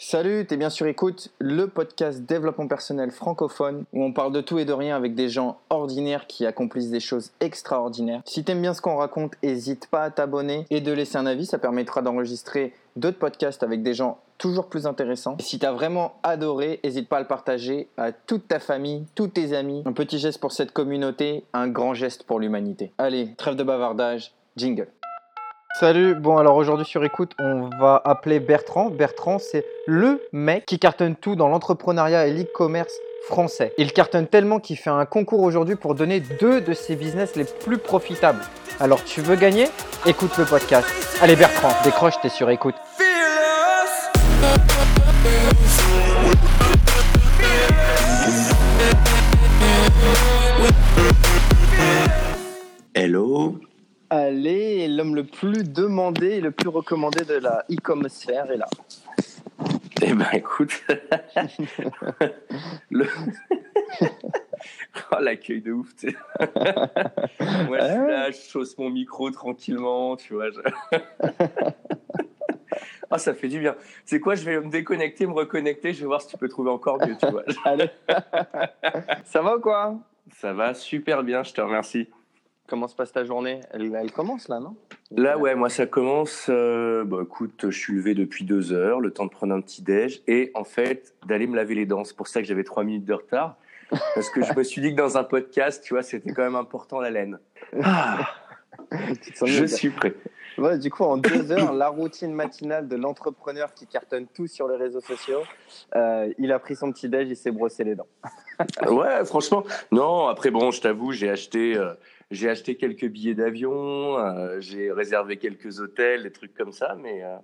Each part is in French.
Salut, t'es bien sûr écoute, le podcast développement personnel francophone où on parle de tout et de rien avec des gens ordinaires qui accomplissent des choses extraordinaires. Si t'aimes bien ce qu'on raconte, n'hésite pas à t'abonner et de laisser un avis, ça permettra d'enregistrer d'autres podcasts avec des gens toujours plus intéressants. Et si t'as vraiment adoré, n'hésite pas à le partager à toute ta famille, tous tes amis. Un petit geste pour cette communauté, un grand geste pour l'humanité. Allez, trêve de bavardage, jingle. Salut, bon alors aujourd'hui sur écoute, on va appeler Bertrand. Bertrand, c'est le mec qui cartonne tout dans l'entrepreneuriat et l'e-commerce français. Il cartonne tellement qu'il fait un concours aujourd'hui pour donner deux de ses business les plus profitables. Alors tu veux gagner? Écoute le podcast. Allez Bertrand, décroche, t'es sur écoute. Hello? Allez, l'homme le plus demandé et le plus recommandé de la e-commerce sphère est là. Eh ben écoute, le... oh, l'accueil de ouf. Tu sais. Moi je suis là, je chausse mon micro tranquillement, tu vois. je- Ah, ça fait du bien. C'est quoi Je vais me déconnecter, me reconnecter. Je vais voir si tu peux trouver encore mieux, tu vois. Ça va ou quoi? Ça va super bien, je te remercie. Comment se passe ta journée? Elle, elle commence là, non? Là, ouais, moi, ça commence. euh, bah, écoute, je suis levé depuis deux heures, le temps de prendre un petit déj et en fait d'aller me laver les dents. C'est pour ça que j'avais trois minutes de retard. Parce que je me suis dit que dans un podcast, tu vois, c'était quand même important la laine. Ah, je suis prêt. Ouais, du coup, en deux heures, la routine matinale de l'entrepreneur qui cartonne tout sur les réseaux sociaux, euh, il a pris son petit déj, il s'est brossé les dents. Ouais, franchement. Non, après, bon, je t'avoue, j'ai acheté, euh, j'ai acheté quelques billets d'avion, euh, j'ai réservé quelques hôtels, des trucs comme ça, mais, euh,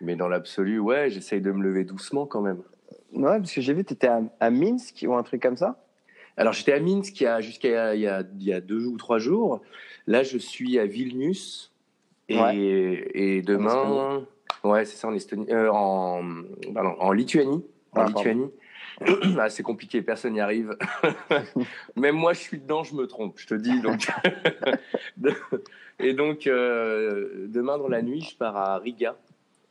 mais dans l'absolu, ouais, j'essaye de me lever doucement quand même. Ouais, parce que j'ai vu, tu étais à, à Minsk ou un truc comme ça? Alors, j'étais à Minsk jusqu'à il y a, il y a deux ou trois jours. Là, je suis à Vilnius. Et, Ouais. et demain. Ouais, c'est ça, en Estonie. euh, en, pardon, en Lituanie. En Ah, pardon. Ah, c'est compliqué, personne n'y arrive. Même moi, je suis dedans, je me trompe, je te dis. Donc. et donc, euh, demain dans la nuit, je pars à Riga,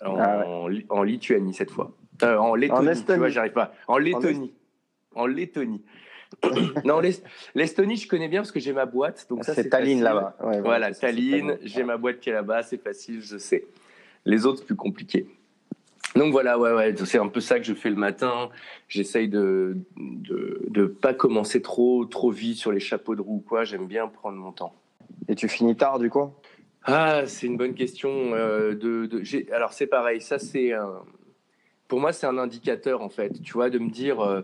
en, Ah en Lituanie cette fois. Euh, en Lettonie, tu Estonie. vois, j'arrive pas. En Lettonie. En Lettonie. non, l'Est- l'Estonie, je connais bien parce que j'ai ma boîte. Donc ça, C'est Tallinn là-bas. Ouais, Voilà, Tallinn. j'ai ma boîte qui est là-bas, c'est facile, je sais. Les autres, plus compliqué. Donc voilà, ouais, ouais, c'est un peu ça que je fais le matin. J'essaye de, de de pas commencer trop trop vite sur les chapeaux de roue, quoi. J'aime bien prendre mon temps. Et tu finis tard, du coup? Ah, c'est une bonne question. euh, de, alors c'est pareil, ça c'est un- pour moi c'est un indicateur en fait. Tu vois, de me dire euh,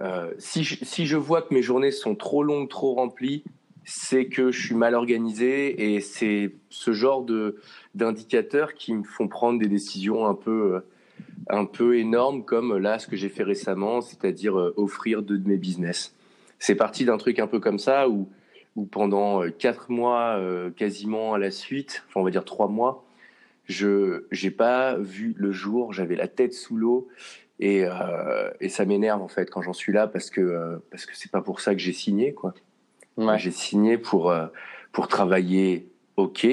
euh, si je, si je vois que mes journées sont trop longues, trop remplies, c'est que je suis mal organisé et c'est ce genre de d'indicateurs qui me font prendre des décisions un peu euh, un peu énormes comme là ce que j'ai fait récemment, c'est-à-dire euh, offrir deux de mes business. C'est parti d'un truc un peu comme ça où où pendant euh, quatre mois quasiment à la suite, enfin on va dire trois mois, je j'ai pas vu le jour, j'avais la tête sous l'eau et, et ça m'énerve en fait quand j'en suis là parce que euh, parce que c'est pas pour ça que j'ai signé quoi. J'ai signé pour euh, pour travailler ok,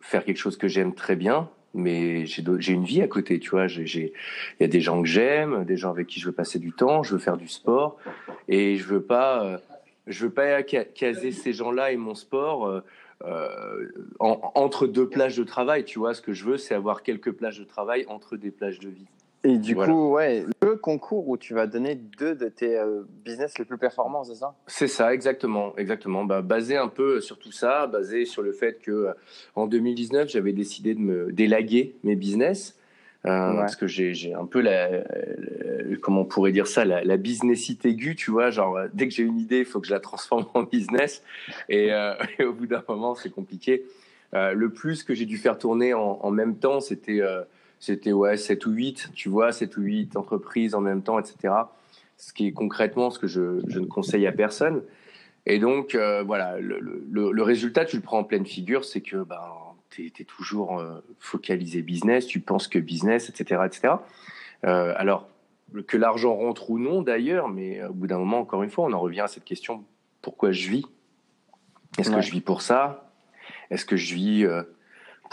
faire quelque chose que j'aime très bien, mais j'ai une vie à côté, tu vois. Il y a des gens que j'aime, des gens avec qui je veux passer du temps, je veux faire du sport et je veux pas euh, je veux pas ca- caser ces gens-là et mon sport euh, euh, en- entre deux plages de travail, tu vois. Ce que je veux, c'est avoir quelques plages de travail entre des plages de vie. Et du Voilà. coup, ouais, le concours où tu vas donner deux de tes euh, business les plus performants, c'est ça? C'est ça, exactement, exactement. Bah, basé un peu sur tout ça, basé sur le fait que euh, en 2019, j'avais décidé de me délaguer mes business. euh, Ouais. Parce que j'ai un peu la, la- comment on pourrait dire ça, la, la businessite aiguë, tu vois, genre dès que j'ai une idée, il faut que je la transforme en business, et, et au bout d'un moment, c'est compliqué. Le plus que j'ai dû faire tourner en, en même temps, c'était c'était ouais 7 ou 8, tu vois, 7 ou 8 entreprises en même temps, etc. Ce qui est concrètement ce que je, je ne conseille à personne. Et donc, euh, voilà, le, le, le résultat, tu le prends en pleine figure, c'est que ben, tu es, toujours euh, focalisé business, tu penses que business, etc. etc. Euh, alors, que l'argent rentre ou non d'ailleurs, mais au bout d'un moment, encore une fois, on en revient à cette question, pourquoi je vis? Est-ce Ouais. que je vis pour ça? Est-ce que je vis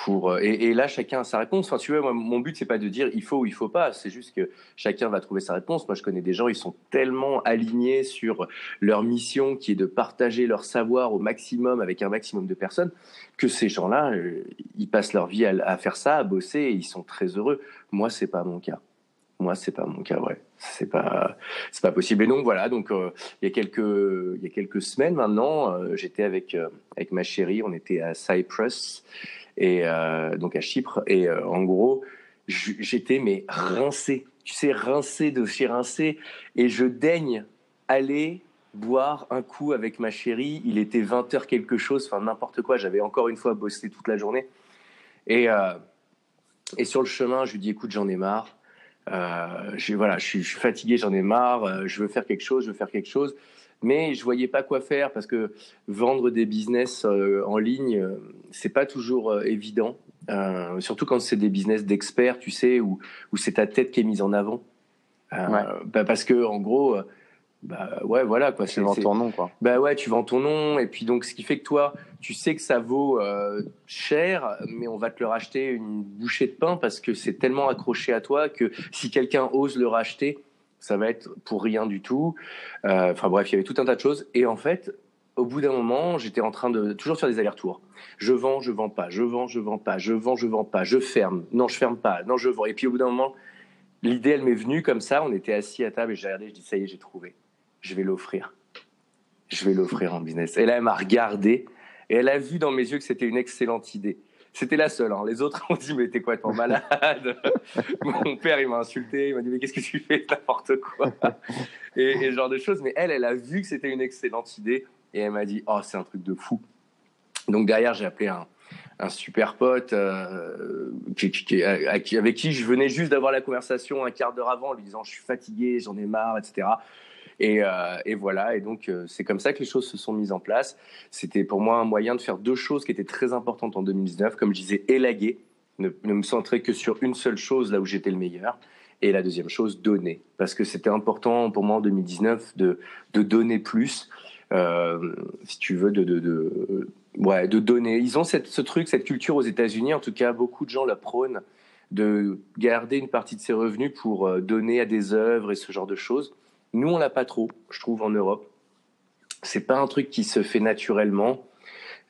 euh, et, là chacun a sa réponse. Enfin, tu vois, mon but c'est pas de dire il faut ou il faut pas. C'est juste que chacun va trouver sa réponse. Moi, je connais des gens, ils sont tellement alignés sur leur mission qui est de partager leur savoir au maximum avec un maximum de personnes que ces gens-là, euh, ils passent leur vie à, faire ça, à bosser, et ils sont très heureux. Moi, c'est pas mon cas. Moi, c'est pas mon cas, ouais. C'est pas, c'est pas possible. Et donc voilà. Donc euh, il y a quelques, il y a quelques semaines maintenant, j'étais avec avec ma chérie. On était à Cyprus et euh, donc à Chypre. Et euh, en gros, j'étais mais rincé, tu sais, rincé de chez rincé, et je daigne aller boire un coup avec ma chérie. Il était 20 heures quelque chose, enfin n'importe quoi. J'avais encore une fois bossé toute la journée. Et, euh, et sur le chemin, je lui dis écoute, j'en ai marre. Je, voilà, je suis, je suis fatigué, j'en ai marre. Je veux faire quelque chose, je veux faire quelque chose mais je voyais pas quoi faire parce que vendre des business euh, en ligne, euh, c'est pas toujours euh, évident, surtout quand c'est des business d'experts, tu sais, où, où c'est ta tête qui est mise en avant. Bah parce que en gros, bah ouais, voilà quoi. Tu vends ton nom quoi. Bah ouais, tu vends ton nom et puis donc ce qui fait que toi, tu sais que ça vaut cher, mais on va te le racheter une bouchée de pain parce que c'est tellement accroché à toi que si quelqu'un ose le racheter ça va être pour rien du tout. Euh, enfin bref, il y avait tout un tas de choses. Et en fait, au bout d'un moment, j'étais en train de toujours faire des allers-retours. Je vends, je vends pas, je vends, je vends pas, je vends, je vends pas, je ferme, non, je ferme pas, non, je vends. Et puis au bout d'un moment, l'idée, elle m'est venue comme ça. On était assis à table et j'ai regardé, je dis ça y est, j'ai trouvé. Je vais l'offrir. Je vais l'offrir en business. Et là, elle m'a regardé et elle a vu dans mes yeux que c'était une excellente idée. C'était la seule. Hein. Les autres ont dit mais t'es quoi, ton malade Mon père il m'a insulté, il m'a dit mais qu'est-ce que tu fais, n'importe quoi. et, et, ce genre de choses. Mais elle, elle a vu que c'était une excellente idée et elle m'a dit oh c'est un truc de fou. Donc derrière j'ai appelé un, un super pote euh, qui, qui, avec qui je venais juste d'avoir la conversation un quart d'heure avant, lui disant je suis fatigué, j'en ai marre, etc. Euh, et, voilà, et donc euh, c'est comme ça que les choses se sont mises en place. C'était pour moi un moyen de faire deux choses qui étaient très importantes en 2019, comme je disais, élaguer, ne, me centrer que sur une seule chose là où j'étais le meilleur. Et la deuxième chose, donner. Parce que c'était important pour moi en 2019 de, de donner plus, euh, si tu veux, de, de, de, donner. Ils ont ce truc, cette culture aux États-Unis, en tout cas, beaucoup de gens la prônent, de garder une partie de ses revenus pour donner à des œuvres et ce genre de choses. Nous, on l'a pas trop, je trouve, en Europe. C'est pas un truc qui se fait naturellement.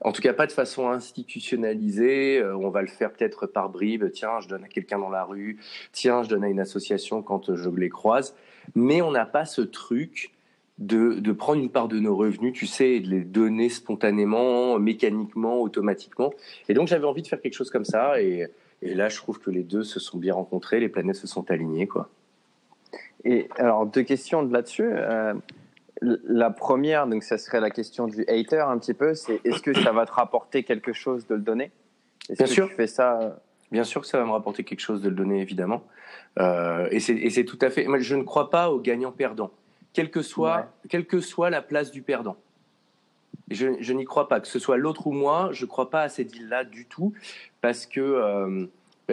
En tout cas, pas de façon institutionnalisée. Euh, on va le faire peut-être par bribes. Tiens, je donne à quelqu'un dans la rue. Tiens, je donne à une association quand je les croise. Mais on n'a pas ce truc de, de, prendre une part de nos revenus, tu sais, et de les donner spontanément, mécaniquement, automatiquement. Et donc, j'avais envie de faire quelque chose comme ça. Et, et là, je trouve que les deux se sont bien rencontrés, les planètes se sont alignées, quoi. Et alors, deux questions là-dessus. Euh, la première, donc, ça serait la question du hater un petit peu, c'est est-ce que ça va te rapporter quelque chose de le donner? Bien sûr. Tu fais ça euh, Bien sûr que ça va me rapporter quelque chose de le donner, évidemment. Euh, et c'est tout à fait. Moi, je ne crois pas au gagnant-perdant, quelle que soit, quelle que soit la place du perdant. Je, je n'y crois pas, que ce soit l'autre ou moi, je ne crois pas à cette deal-là du tout, parce que, euh,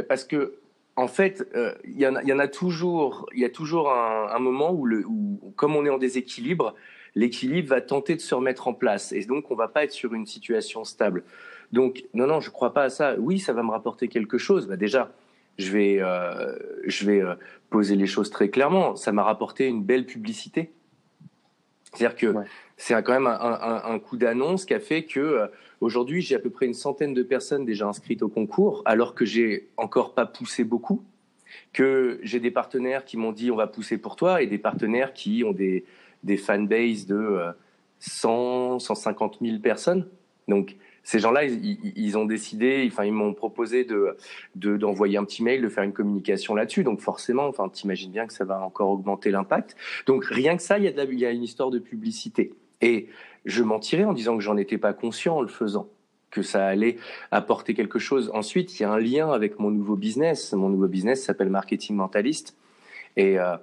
parce que en fait, euh, il y, en a toujours, il y a toujours un, moment où, comme on est en déséquilibre, l'équilibre va tenter de se remettre en place, et donc on va pas être sur une situation stable. Donc non, non, je crois pas à ça. Oui, ça va me rapporter quelque chose. Bah, déjà, je vais, euh, je vais euh, poser les choses très clairement. Ça m'a rapporté une belle publicité. C'est-à-dire que c'est quand même un, coup d'annonce qui a fait que Aujourd'hui, j'ai à peu près une centaine de personnes déjà inscrites au concours, alors que j'ai encore pas poussé beaucoup. Que j'ai des partenaires qui m'ont dit on va pousser pour toi et des partenaires qui ont des, des fanbases de 100, euh, 150 000 personnes. Donc, ces gens-là, ils, ont décidé, enfin, ils m'ont proposé de, d'envoyer un petit mail, de faire une communication là-dessus. Donc, forcément, enfin, t'imagines bien que ça va encore augmenter l'impact. Donc, rien que ça, il y a, il y a une histoire de publicité. Et je mentirais en disant que j'en étais pas conscient en le faisant, que ça allait apporter quelque chose. Ensuite, il y a un lien avec mon nouveau business. Mon nouveau business s'appelle Marketing Mentaliste. Et, euh,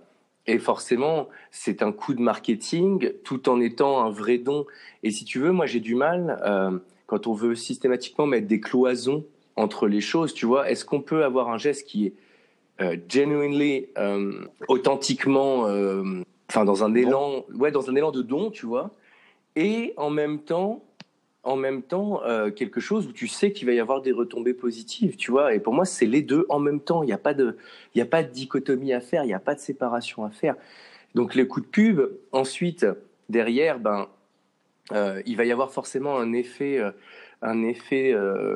et forcément, c'est un coup de marketing tout en étant un vrai don. Et si tu veux, moi, j'ai du mal, euh, quand on veut systématiquement mettre des cloisons entre les choses, tu vois, est-ce qu'on peut avoir un geste qui est euh, genuinely, euh, authentiquement, enfin, dans un élan, ouais, dans un élan de don, tu vois, et en même temps en même temps euh, quelque chose où tu sais qu'il va y avoir des retombées positives, tu vois. Et pour moi, c'est les deux en même temps. Il n'y a pas de, a pas de dichotomie à faire, il n'y a pas de séparation à faire. Donc les coups de pub. Ensuite, derrière, ben, euh, il va y avoir forcément un effet, euh, un effet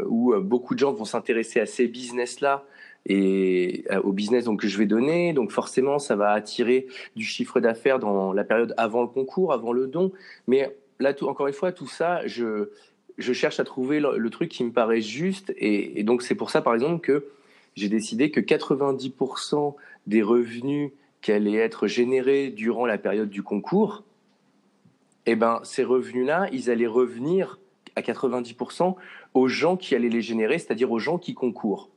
où beaucoup de gens vont s'intéresser à ces business-là et au business donc que je vais donner. Donc forcément, ça va attirer du chiffre d'affaires dans la période avant le concours, avant le don. Mais là, encore une fois, tout ça, je, je cherche à trouver le, truc qui me paraît juste. Et, donc, c'est pour ça, par exemple, que j'ai décidé que 90% des revenus qui allaient être générés durant la période du concours, eh ben, ces revenus-là, ils allaient revenir à 90% aux gens qui allaient les générer, c'est-à-dire aux gens qui concourent.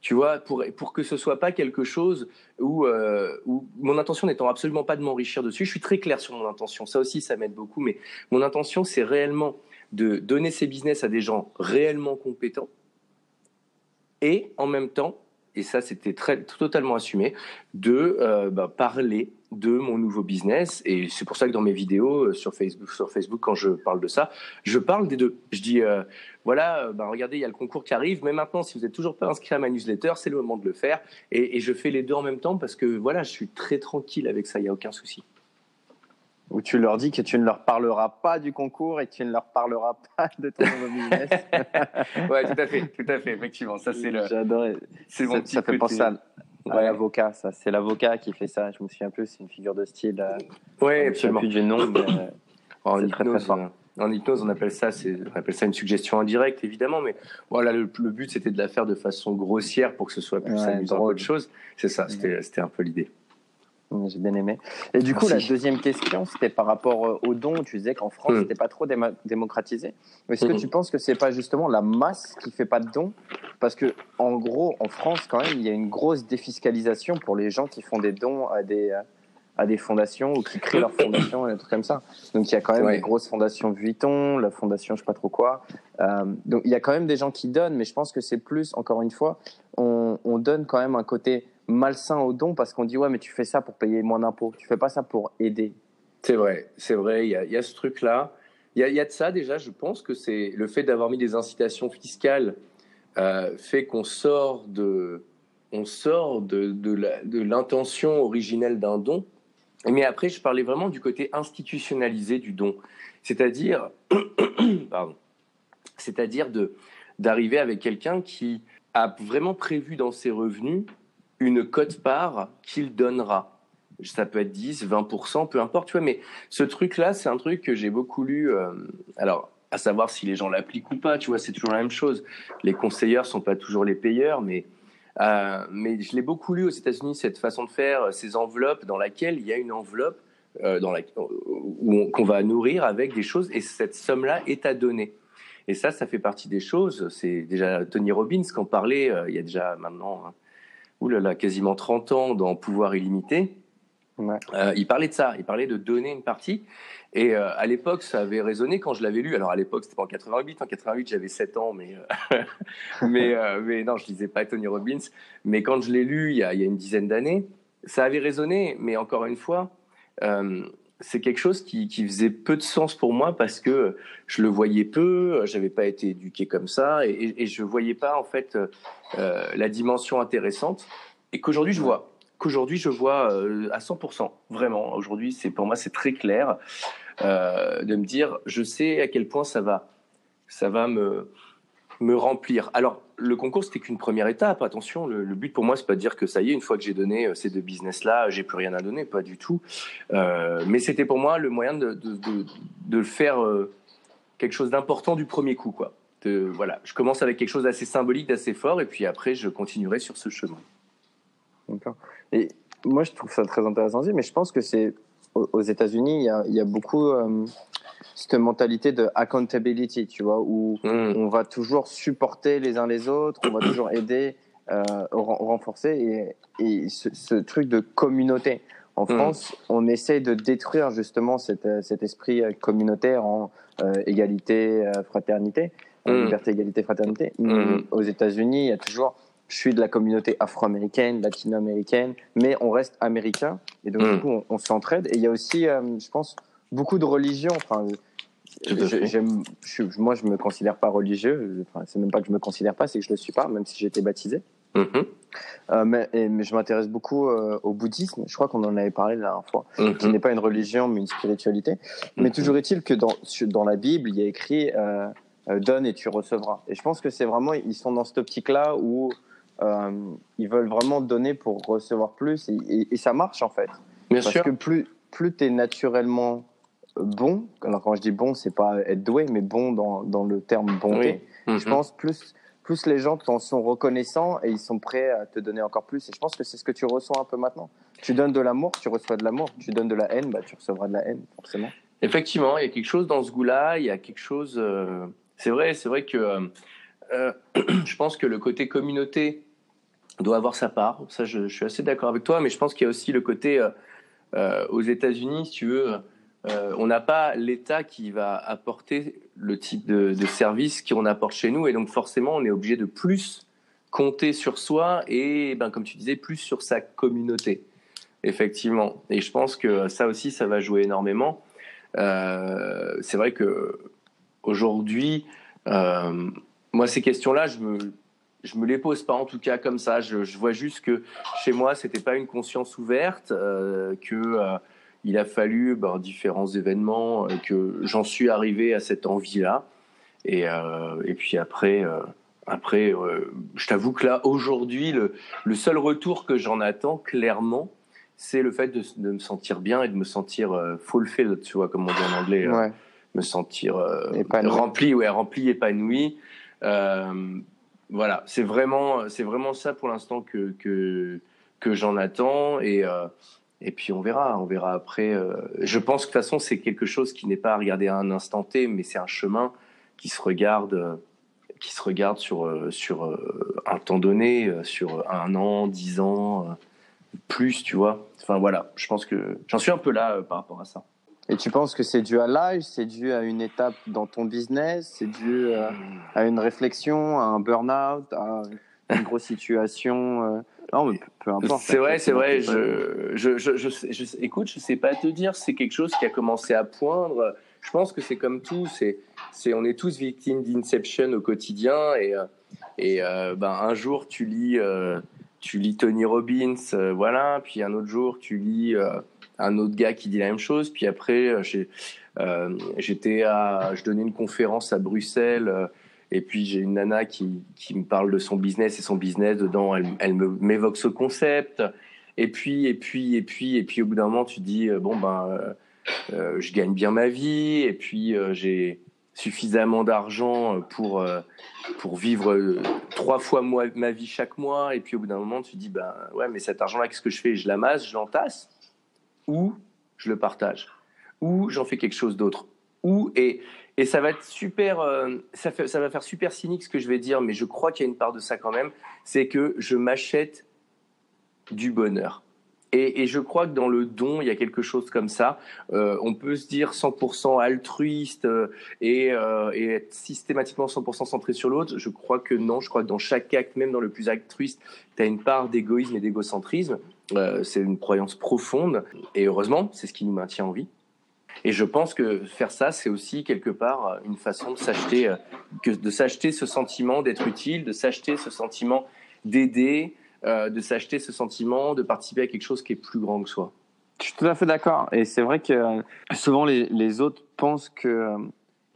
Tu vois, pour, pour que ce soit pas quelque chose où, euh, où mon intention n'étant absolument pas de m'enrichir dessus, je suis très clair sur mon intention. Ça aussi, ça m'aide beaucoup. Mais mon intention, c'est réellement de donner ces business à des gens réellement compétents et en même temps et ça c'était très totalement assumé, de euh, bah, parler de mon nouveau business. Et c'est pour ça que dans mes vidéos euh, sur Facebook, sur Facebook, quand je parle de ça, je parle des deux. Je dis, euh, voilà, bah, regardez, il y a le concours qui arrive, mais maintenant, si vous n'êtes toujours pas inscrit à ma newsletter, c'est le moment de le faire. Et, et, je fais les deux en même temps parce que voilà, je suis très tranquille avec ça, il n'y a aucun souci où tu leur dis que tu ne leur parleras pas du concours et que tu ne leur parleras pas de ton nouveau business. ouais, tout à fait, tout à fait, effectivement. Ça, c'est le. J'adore. C'est mon ça, petit ça fait penser à, l'avocat, ça. C'est l'avocat qui fait ça. Je me souviens plus, c'est une figure de style. Euh, ouais, absolument. plus du nom, mais, euh, en, hypnose, très, en hypnose, on appelle ça, on appelle ça une suggestion indirecte, évidemment, mais voilà, le, but c'était de la faire de façon grossière pour que ce soit plus amusant qu'autre chose. C'est ça, c'était un peu l'idée. J'ai bien aimé. Et du coup, la deuxième question, c'était par rapport euh, aux dons. Tu disais qu'en France, hmm. c'était pas trop démocratisé. Est-ce que tu penses que c'est pas justement la masse qui fait pas de dons? Parce que, en gros, en France, quand même, il y a une grosse défiscalisation pour les gens qui font des dons à des, à des fondations ou qui créent leur fondation et des trucs comme ça. Donc, il y a quand même des grosses fondations Vuitton, la fondation, je sais pas trop quoi. Euh, donc, il y a quand même des gens qui donnent, mais je pense que c'est plus, encore une fois, on, on donne quand même un côté malsain au don parce qu'on dit ouais mais tu fais ça pour payer moins d'impôts, tu fais pas ça pour aider. C'est vrai, c'est vrai, il y a, ce truc-là. Il y a, de ça déjà, je pense que c'est le fait d'avoir mis des incitations fiscales euh, fait qu'on sort de, on sort de, de l'intention originelle d'un don. Mais après, je parlais vraiment du côté institutionnalisé du don, c'est-à-dire, pardon, c'est-à-dire de d'arriver avec quelqu'un qui a vraiment prévu dans ses revenus une cote-part qu'il donnera. Ça peut être 10, 20%, peu importe, tu vois. Mais ce truc-là, c'est un truc que j'ai beaucoup lu. Euh, alors, à savoir si les gens l'appliquent ou pas, tu vois, c'est toujours la même chose. Les conseilleurs sont pas toujours les payeurs, mais euh, mais je l'ai beaucoup lu aux États-Unis cette façon de faire, ces enveloppes dans laquelle il y a une enveloppe euh, dans qu'on va nourrir avec des choses et cette somme-là est à donner. Et ça, ça fait partie des choses. C'est déjà Tony Robbins qui en parlait il y a déjà maintenant hein, oulala, quasiment 30 ans dans Pouvoir illimité. Euh, il parlait de ça, il parlait de donner une partie. Et euh, à l'époque, ça avait résonné quand je l'avais lu. Alors à l'époque, c'était pas en 88. En 88, j'avais 7 ans, mais euh, mais mais non, je lisais pas Tony Robbins. Mais quand je l'ai lu il y, a, il y a, une dizaine d'années, ça avait résonné. Mais encore une fois, c'est quelque chose qui, qui, faisait peu de sens pour moi parce que je le voyais peu, j'avais pas été éduqué comme ça et, et, je voyais pas en fait euh, la dimension intéressante et qu'aujourd'hui je vois, qu'aujourd'hui je vois euh, à 100%, vraiment. Aujourd'hui, c'est pour moi c'est très clair euh, de me dire, je sais à quel point ça va, ça va me me remplir. Alors, le concours, c'était qu'une première étape. Attention, le, but pour moi, c'est pas de dire que ça y est, une fois que j'ai donné euh, ces deux business-là, j'ai plus rien à donner, pas du tout. Euh, mais c'était pour moi le moyen de, faire euh, quelque chose d'important du premier coup, quoi. Voilà, je commence avec quelque chose d'assez symbolique, d'assez fort, et puis après, je continuerai sur ce chemin. D'accord. Et moi, je trouve ça très intéressant aussi, mais je pense que c'est aux États-Unis, il y a beaucoup cette mentalité de accountability, tu vois, où hmm. on va toujours supporter les uns les autres, on va toujours aider, euh, renforcer, et, et ce, truc de communauté. En hmm. France, on essaye de détruire justement cet, cet esprit communautaire en euh, égalité, euh, fraternité, hmm. liberté, égalité, fraternité. Aux États-Unis, il y a toujours je suis de la communauté afro-américaine, latino-américaine, mais on reste américain et donc du coup on, s'entraide. Et il y a aussi, je pense, beaucoup de religions. Enfin, j'aime, moi, je me considère pas religieux. Enfin, c'est même pas que je me considère pas, c'est que je le suis pas, même si j'ai été baptisé. Mm-hmm. Euh, mais, mais, je m'intéresse beaucoup euh, au bouddhisme. Je crois qu'on en avait parlé la dernière fois, mm-hmm. qui n'est pas une religion mais une spiritualité. Mais mm-hmm. toujours est-il que dans, dans la Bible, il y a écrit euh, donne et tu recevras. Et je pense que c'est vraiment ils sont dans cette optique-là où ils veulent vraiment donner pour recevoir plus et, et, ça marche en fait. Bien Parce sûr. que plus plus tu es naturellement bon, alors quand je dis bon, c'est pas être doué, mais bon dans, dans le terme bonté. Je mm-hmm. pense plus plus les gens t'en sont reconnaissants et ils sont prêts à te donner encore plus. Et je pense que c'est ce que tu reçois un peu maintenant. Tu donnes de l'amour, tu reçois de l'amour. Tu donnes de la haine, bah, tu recevras de la haine, forcément. Effectivement, il y a quelque chose dans ce goût-là. Il y a quelque chose. Euh, c'est vrai, c'est vrai que euh, euh, je pense que le côté communauté doit avoir sa part. Ça, je, je suis assez d'accord avec toi. Mais je pense qu'il y a aussi le côté aux États-Unis, si tu veux euh, on n'a pas l'État qui va apporter le type de, de service qu'on apporte chez nous, et donc forcément, on est obligé de plus compter sur soi et, ben, comme tu disais, plus sur sa communauté. Effectivement. Et je pense que ça aussi, ça va jouer énormément. Euh, c'est vrai que aujourd'hui, euh, moi, ces questions-là, je me, je me les pose pas en tout cas comme ça. Je, je vois juste que chez moi, c'était pas une conscience ouverte, que il a fallu ben, différents événements euh, que j'en suis arrivé à cette envie-là. Et, euh, et puis après, euh, après je t'avoue que là, aujourd'hui, le, le, seul retour que j'en attends, clairement, c'est le fait de, de, me sentir bien et de me sentir fulfilled, tu vois, comme on dit en anglais. me sentir rempli, ouais, rempli, épanoui. voilà, c'est vraiment, c'est vraiment ça pour l'instant que, que, que j'en attends. Et, et puis on verra, on verra après. Euh, je pense que de toute façon, c'est quelque chose qui n'est pas à regarder à un instant T, mais c'est un chemin qui se regarde, euh, qui se regarde sur, euh, sur un temps donné, sur un an, dix ans, plus, tu vois. Enfin voilà, je pense que j'en suis un peu là par rapport à ça. Et tu penses que c'est dû à l'âge, c'est dû à une étape dans ton business, c'est dû à une réflexion, à un burn-out, à une grosse situation non, peu importe. C'est vrai, c'est vrai. Je, je, je, je, écoute, je sais pas te dire. C'est quelque chose qui a commencé à poindre. Je pense que c'est comme tout. C'est, c'est, on est tous victimes d'inception au quotidien. Et, euh, et euh, ben, un jour, tu lis, euh, tu lis Tony Robbins, voilà. Puis un autre jour, tu lis un autre gars qui dit la même chose. Puis après, j'étais à, je donnais une conférence à Bruxelles et puis j'ai une nana qui, qui me parle de son business et son business dedans, elle, elle m'évoque ce concept. Et puis et puis et puis et puis au bout d'un moment tu dis euh, bon ben euh, euh, je gagne bien ma vie. Et puis j'ai suffisamment d'argent pour pour vivre trois fois moi, ma vie chaque mois. Et puis au bout d'un moment tu dis ben ouais mais cet argent là qu'est-ce que je fais? Je l'amasse je l'entasse ou je le partage? Ou j'en fais quelque chose d'autre? Ou et et ça va être super, euh, ça, va faire super cynique ce que je vais dire, mais je crois qu'il y a une part de ça quand même. C'est que je m'achète du bonheur. Et, je crois que dans le don, il y a quelque chose comme ça. Euh, on peut se dire 100% altruiste euh, et, et, être systématiquement 100% centré sur l'autre. Je crois que non. Je crois que dans chaque acte, même dans le plus altruiste, tu as une part d'égoïsme et d'égocentrisme. C'est une croyance profonde. Et heureusement, c'est ce qui nous maintient en vie. Et je pense que faire ça, c'est aussi quelque part une façon de s'acheter, euh, de s'acheter ce sentiment d'être utile, de s'acheter ce sentiment d'aider, euh, de s'acheter ce sentiment de participer à quelque chose qui est plus grand que soi. Je suis tout à fait d'accord. Et c'est vrai que euh, souvent les, les autres pensent que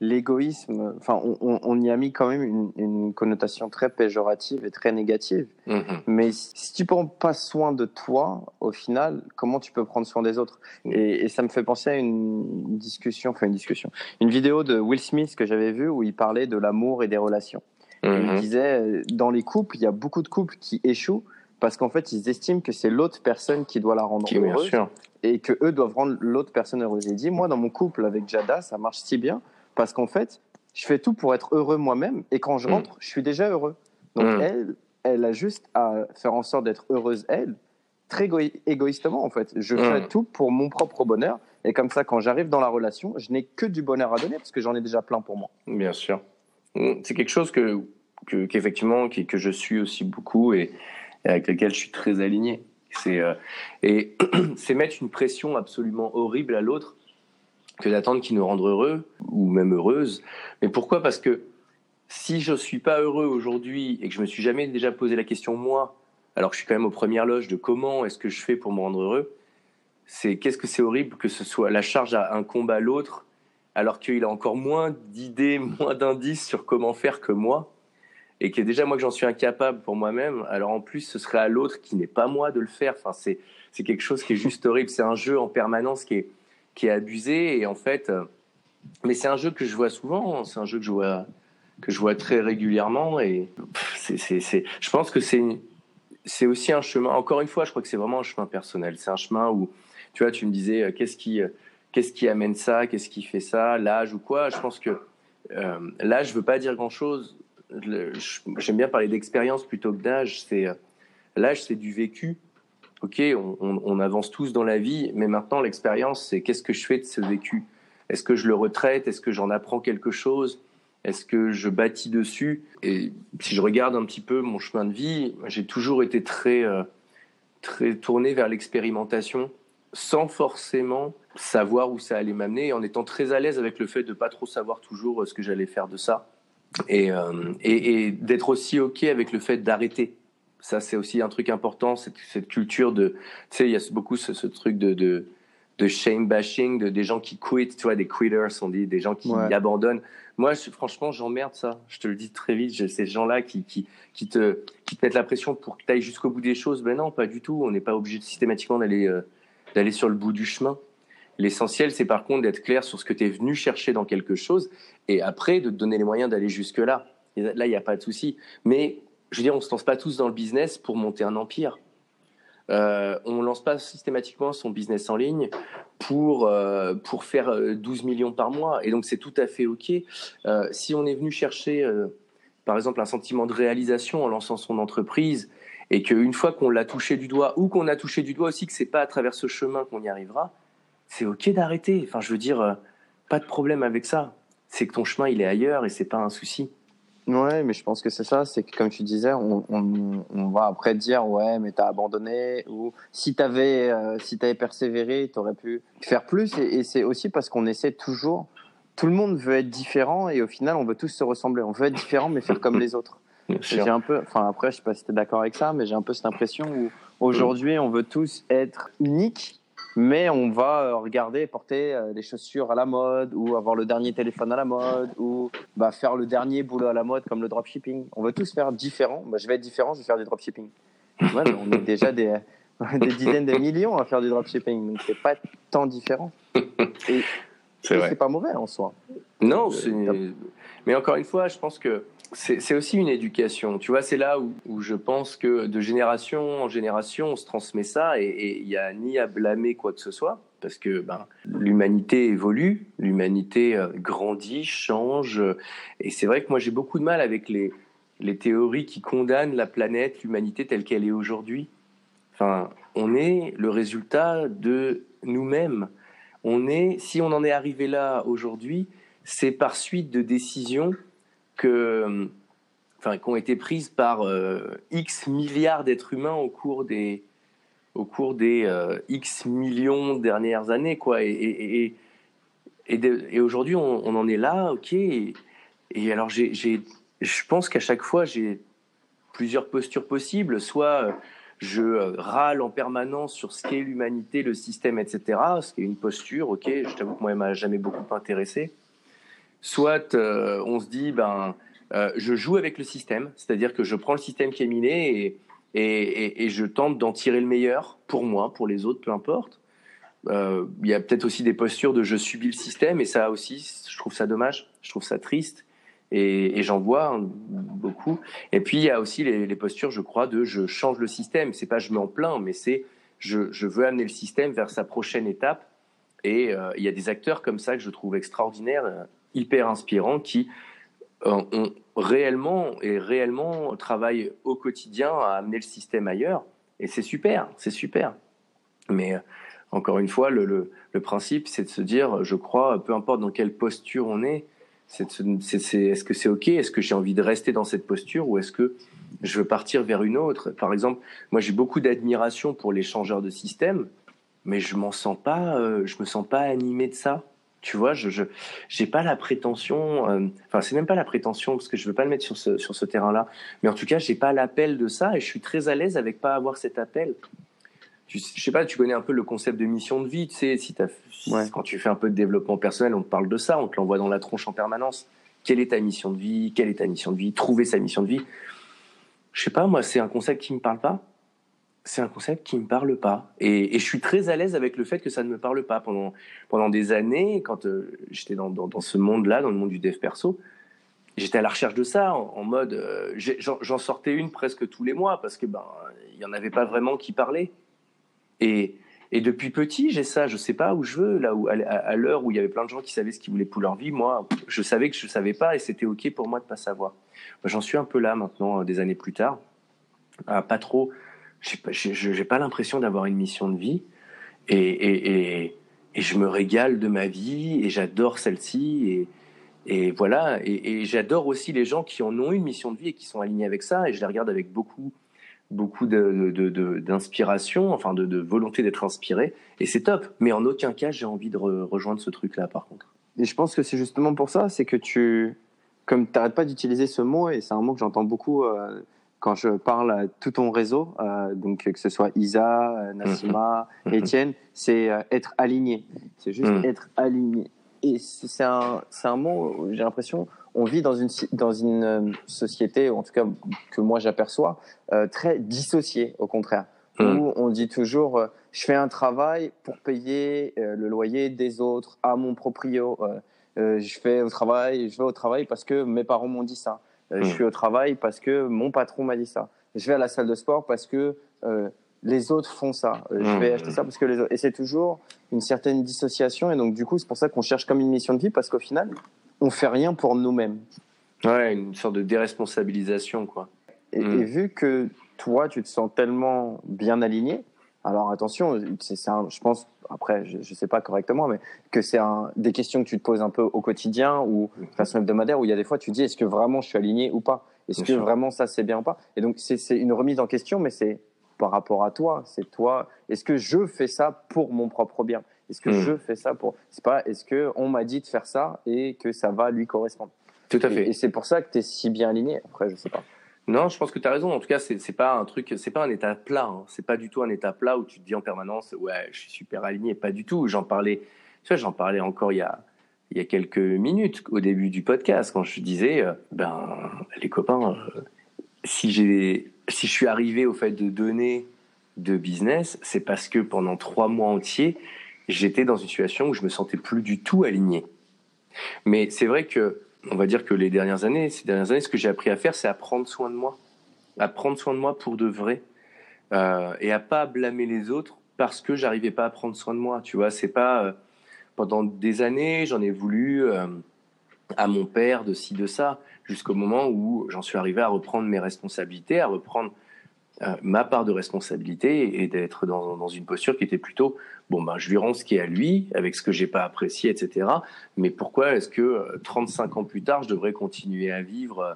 l'égoïsme, enfin, on, y a mis quand même une, connotation très péjorative et très négative. Mm-hmm. Mais si tu prends pas soin de toi, au final, comment tu peux prendre soin des autres? Mm. et, ça me fait penser à une discussion, enfin une discussion, une vidéo de Will Smith que j'avais vue où il parlait de l'amour et des relations. Il mm-hmm. disait, dans les couples, il y a beaucoup de couples qui échouent parce qu'en fait, ils estiment que c'est l'autre personne qui doit la rendre heureuse et que eux doivent rendre l'autre personne heureuse. Il dit, moi, dans mon couple avec Jada, ça marche si bien parce qu'en fait, je fais tout pour être heureux moi-même et quand je mm. rentre, je suis déjà heureux. Donc mm. elle, elle a juste à faire en sorte d'être heureuse elle, très égoïstement en fait. Je fais mm. tout pour mon propre bonheur et comme ça, quand j'arrive dans la relation, je n'ai que du bonheur à donner parce que j'en ai déjà plein pour moi. Bien sûr. C'est quelque chose que qu'effectivement que, je suis aussi beaucoup et, avec lequel je suis très aligné. C'est euh, et c'est mettre une pression absolument horrible à l'autre que d'attendre qu'ils nous rendent heureux ou même heureuses. Mais pourquoi? Parce que si je suis pas heureux aujourd'hui et que je me suis jamais déjà posé la question moi, alors que je suis quand même aux premières loges de comment est-ce que je fais pour me rendre heureux, c'est qu'est-ce que c'est horrible que ce soit la charge à un combat à l'autre, alors qu'il a encore moins d'idées, moins d'indices sur comment faire que moi, et que déjà moi que j'en suis incapable pour moi-même, alors en plus ce serait à l'autre qui n'est pas moi de le faire. Enfin c'est quelque chose qui est juste horrible. C'est un jeu en permanence qui est qui est abusé et en fait, euh, mais c'est un jeu que je vois souvent. C'est un jeu que je vois que je vois très régulièrement et c'est je pense que c'est c'est aussi un chemin. Encore une fois, je crois que c'est vraiment un chemin personnel. C'est un chemin où tu vois, tu me disais, euh, qu'est-ce qui, euh, qu'est-ce qui amène ça, qu'est-ce qui fait ça, l'âge ou quoi. Je pense que euh, l'âge ne veut pas dire grand-chose. J'aime bien parler d'expérience plutôt que d'âge. C'est l'âge, c'est du vécu. Ok, on, avance tous dans la vie, mais maintenant l'expérience, c'est qu'est-ce que je fais de ce vécu? Est-ce que je le retraite? Est-ce que j'en apprends quelque chose? Est-ce que je bâtis dessus? Et si je regarde un petit peu mon chemin de vie, j'ai toujours été très très tourné vers l'expérimentation sans forcément savoir où ça allait m'amener, en étant très à l'aise avec le fait de pas trop savoir toujours euh, ce que j'allais faire de ça, et, euh, et, et d'être aussi ok avec le fait d'arrêter. Ça, c'est aussi un truc important, cette, cette culture de, tu sais, il y a beaucoup ce, ce truc de, de, de shame bashing, de des gens qui quittent, tu vois, des quitters, on dit, des gens qui abandonnent. Moi, je, franchement, j'emmerde ça. Je te le dis très vite. Ces gens-là qui, qui, qui, te, qui te mettent la pression pour que tu ailles jusqu'au bout des choses. Ben non, pas du tout. On n'est pas obligé systématiquement d'aller euh, d'aller sur le bout du chemin. L'essentiel, c'est par contre d'être clair sur ce que tu es venu chercher dans quelque chose et après de te donner les moyens d'aller jusque-là. Là, il n'y a pas de souci. Mais je veux dire, on ne se lance pas tous dans le business pour monter un empire. Euh, on ne lance pas systématiquement son business en ligne pour, euh, pour faire 12 euh, millions par mois. Et donc, c'est tout à fait OK. Euh, si on est venu chercher, par exemple, un sentiment de réalisation en lançant son entreprise et qu'une fois qu'on l'a touché du doigt ou qu'on a touché du doigt aussi que c'est pas à travers ce chemin qu'on y arrivera, c'est ok d'arrêter. Enfin, je veux dire, pas de problème avec ça. C'est que ton chemin il est ailleurs et c'est pas un souci. Ouais, mais je pense que c'est ça. C'est que comme tu disais, on, on, on va après dire ouais, mais t'as abandonné ou si t'avais euh, si t'avais persévéré, t'aurais pu faire plus. Et, et c'est aussi parce qu'on essaie toujours. Tout le monde veut être différent et au final, on veut tous se ressembler. On veut être différent, mais faire comme les autres. J'ai un peu, enfin après, je sais pas si tu es d'accord avec ça, mais j'ai un peu cette impression où aujourd'hui, on veut tous être uniques, mais on va euh, regarder porter euh, les chaussures à la mode ou avoir le dernier téléphone à la mode ou bah, faire le dernier boulot à la mode comme le dropshipping. On veut tous faire différent. Bah, je vais être différent, je vais faire du dropshipping. Ouais, on est déjà des, des dizaines de millions à faire du dropshipping, donc c'est pas tant différent. Et c'est pas mauvais en soi. Non, mais encore une fois, je pense que c'est aussi une éducation. Tu vois, c'est là où, je pense que de génération en génération, on se transmet ça et il n'y a ni à blâmer quoi que ce soit parce que ben, l'humanité évolue, l'humanité euh, grandit, change. Et c'est vrai que moi, j'ai beaucoup de mal avec les, les théories qui condamnent la planète, l'humanité telle qu'elle est aujourd'hui. Enfin, on est le résultat de nous-mêmes. On est, si on en est arrivé là aujourd'hui, c'est par suite de décisions que, enfin, qui ont été prises par euh, X milliards d'êtres humains au cours des, au cours des euh, X millions de dernières années, quoi. Et, et, et, aujourd'hui, on, en est là, ok. Et, alors, je pense qu'à chaque fois, j'ai plusieurs postures possibles. Soit euh, je râle en permanence sur ce qu'est l'humanité, le système, etc. Ce qui est une posture, ok. Je t'avoue que moi, elle m'a jamais beaucoup intéressé soit euh, on se dit ben euh, je joue avec le système, c'est-à-dire que je prends le système qui est miné et, et, et, je tente d'en tirer le meilleur pour moi, pour les autres, peu importe. Euh, il y a peut-être aussi des postures de je subis le système et ça aussi, je trouve ça dommage, je trouve ça triste et, j'en vois hein, beaucoup. Et puis il y a aussi les, postures, je crois, de je change le système. C'est pas je m'en plains, mais c'est je, je, veux amener le système vers sa prochaine étape. Et il y a des acteurs comme ça que je trouve extraordinaires hyper inspirants qui euh, ont réellement et réellement travaillent au quotidien à amener le système ailleurs. Et c'est super, c'est super. Mais euh, encore une fois, le, le, principe, c'est de se dire, je crois, peu importe dans quelle posture on est, est-ce que c'est OK? Est-ce que j'ai envie de rester dans cette posture ou est-ce que je veux partir vers une autre? Par exemple, moi j'ai beaucoup d'admiration pour les changeurs de système, mais je m'en sens pas, euh, je me sens pas animé de ça Tu vois, je n'ai pas la prétention, euh, enfin, c'est même pas la prétention, parce que je veux pas le mettre sur ce, sur ce terrain-là, mais en tout cas, j'ai pas l'appel de ça et je suis très à l'aise avec pas avoir cet appel. Tu, je sais pas, tu connais un peu le concept de mission de vie, tu sais, si, as, quand tu fais un peu de développement personnel, on te parle de ça, on te l'envoie dans la tronche en permanence. Quelle est ta mission de vie? Quelle est ta mission de vie? Trouver sa mission de vie. Je sais pas, moi, c'est un concept qui me parle pas c'est un concept qui me parle pas. Et, je suis très à l'aise avec le fait que ça ne me parle pas. Pendant, pendant des années, quand euh, j'étais dans, dans, ce monde-là, dans le monde du dev perso, j'étais à la recherche de ça, en, mode, euh, j'en sortais une presque tous les mois parce que ben il y en avait pas vraiment qui parlait. Et, et depuis petit, j'ai ça. Je sais pas où je veux. Là où à, l'heure où il y avait plein de gens qui savaient ce qu'ils voulaient pour leur vie, moi, je savais que je savais pas et c'était ok pour moi de pas savoir. J'en suis un peu là maintenant, des années plus tard, à pas trop je n'ai pas l'impression d'avoir une mission de vie et, je me régale de ma vie et j'adore celle-ci et, voilà et, j'adore aussi les gens qui en ont une mission de vie et qui sont alignés avec ça et je les regarde avec beaucoup beaucoup d'inspiration, enfin de, volonté d'être inspiré et c'est top. Mais en aucun cas j'ai envie de rejoindre ce truc-là par contre. Et je pense que c'est justement pour ça, c'est que tu comme tu n'arrêtes pas d'utiliser ce mot et c'est un mot que j'entends beaucoup. Euh, quand je parle à tout ton réseau, euh, donc que ce soit Isa, euh, Nassima, mhm. Étienne, c'est euh, être aligné. C'est juste mhm. être aligné. Et c'est un, un mot, j'ai l'impression, on vit dans une, dans une société, en tout cas que moi j'aperçois, très dissociée, au contraire. Mhm. Où on dit toujours, je fais un travail pour payer le loyer des autres à mon proprio. je fais au travail, je vais au travail parce que mes parents m'ont dit ça. Euh, je hmm. suis au travail parce que mon patron m'a dit ça. Je vais à la salle de sport parce que euh, les autres font ça. Euh, je vais hmm. acheter ça parce que les autres. Et c'est toujours une certaine dissociation. Et donc, du coup, c'est pour ça qu'on cherche comme une mission de vie parce qu'au final, on fait rien pour nous-mêmes. Ouais, une sorte de déresponsabilisation, quoi. Et, et, hmm. vu que toi, tu te sens tellement bien aligné, alors attention, c'est, je pense, après, je ne sais pas correctement, mais que c'est des questions que tu te poses un peu au quotidien ou de façon hebdomadaire où il y a des fois tu dis est-ce que vraiment je suis aligné ou pas? Est-ce que vraiment ça c'est bien ou pas? Et donc c'est, une remise en question, mais c'est par rapport à toi. C'est toi. Est-ce que je fais ça pour mon propre bien? Est-ce que hmm. je fais ça pour C'est pas est-ce que on m'a dit de faire ça et que ça va lui correspondre? Tout à fait. Et, et c'est pour ça que tu es si bien aligné. Après, je sais pas. Non, je pense que tu as raison. En tout cas, c'est pas un truc, c'est pas un état plat. Hein. C'est pas du tout un état plat où tu te dis en permanence, ouais, je suis super aligné. Pas du tout. J'en parlais, tu vois, j'en parlais encore il y a, il y a quelques minutes au début du podcast quand je disais, euh, ben, les copains, euh, si j'ai, si je suis arrivé au fait de donner de business, c'est parce que pendant trois mois entiers, j'étais dans une situation où je me sentais plus du tout aligné. Mais c'est vrai que on va dire que les dernières années, ces dernières années, ce que j'ai appris à faire, c'est à prendre soin de moi, à prendre soin de moi pour de vrai, euh, et à pas blâmer les autres parce que j'arrivais pas à prendre soin de moi. Tu vois, c'est pas euh, pendant des années, j'en ai voulu euh, à mon père de ci de ça, jusqu'au moment où j'en suis arrivé à reprendre mes responsabilités, à reprendre euh, ma part de responsabilité et d'être dans, une posture qui était plutôt bon ben je lui rends ce qui est à lui avec ce que j'ai pas apprécié etc mais pourquoi est-ce que 35 euh, ans plus tard je devrais continuer à vivre euh,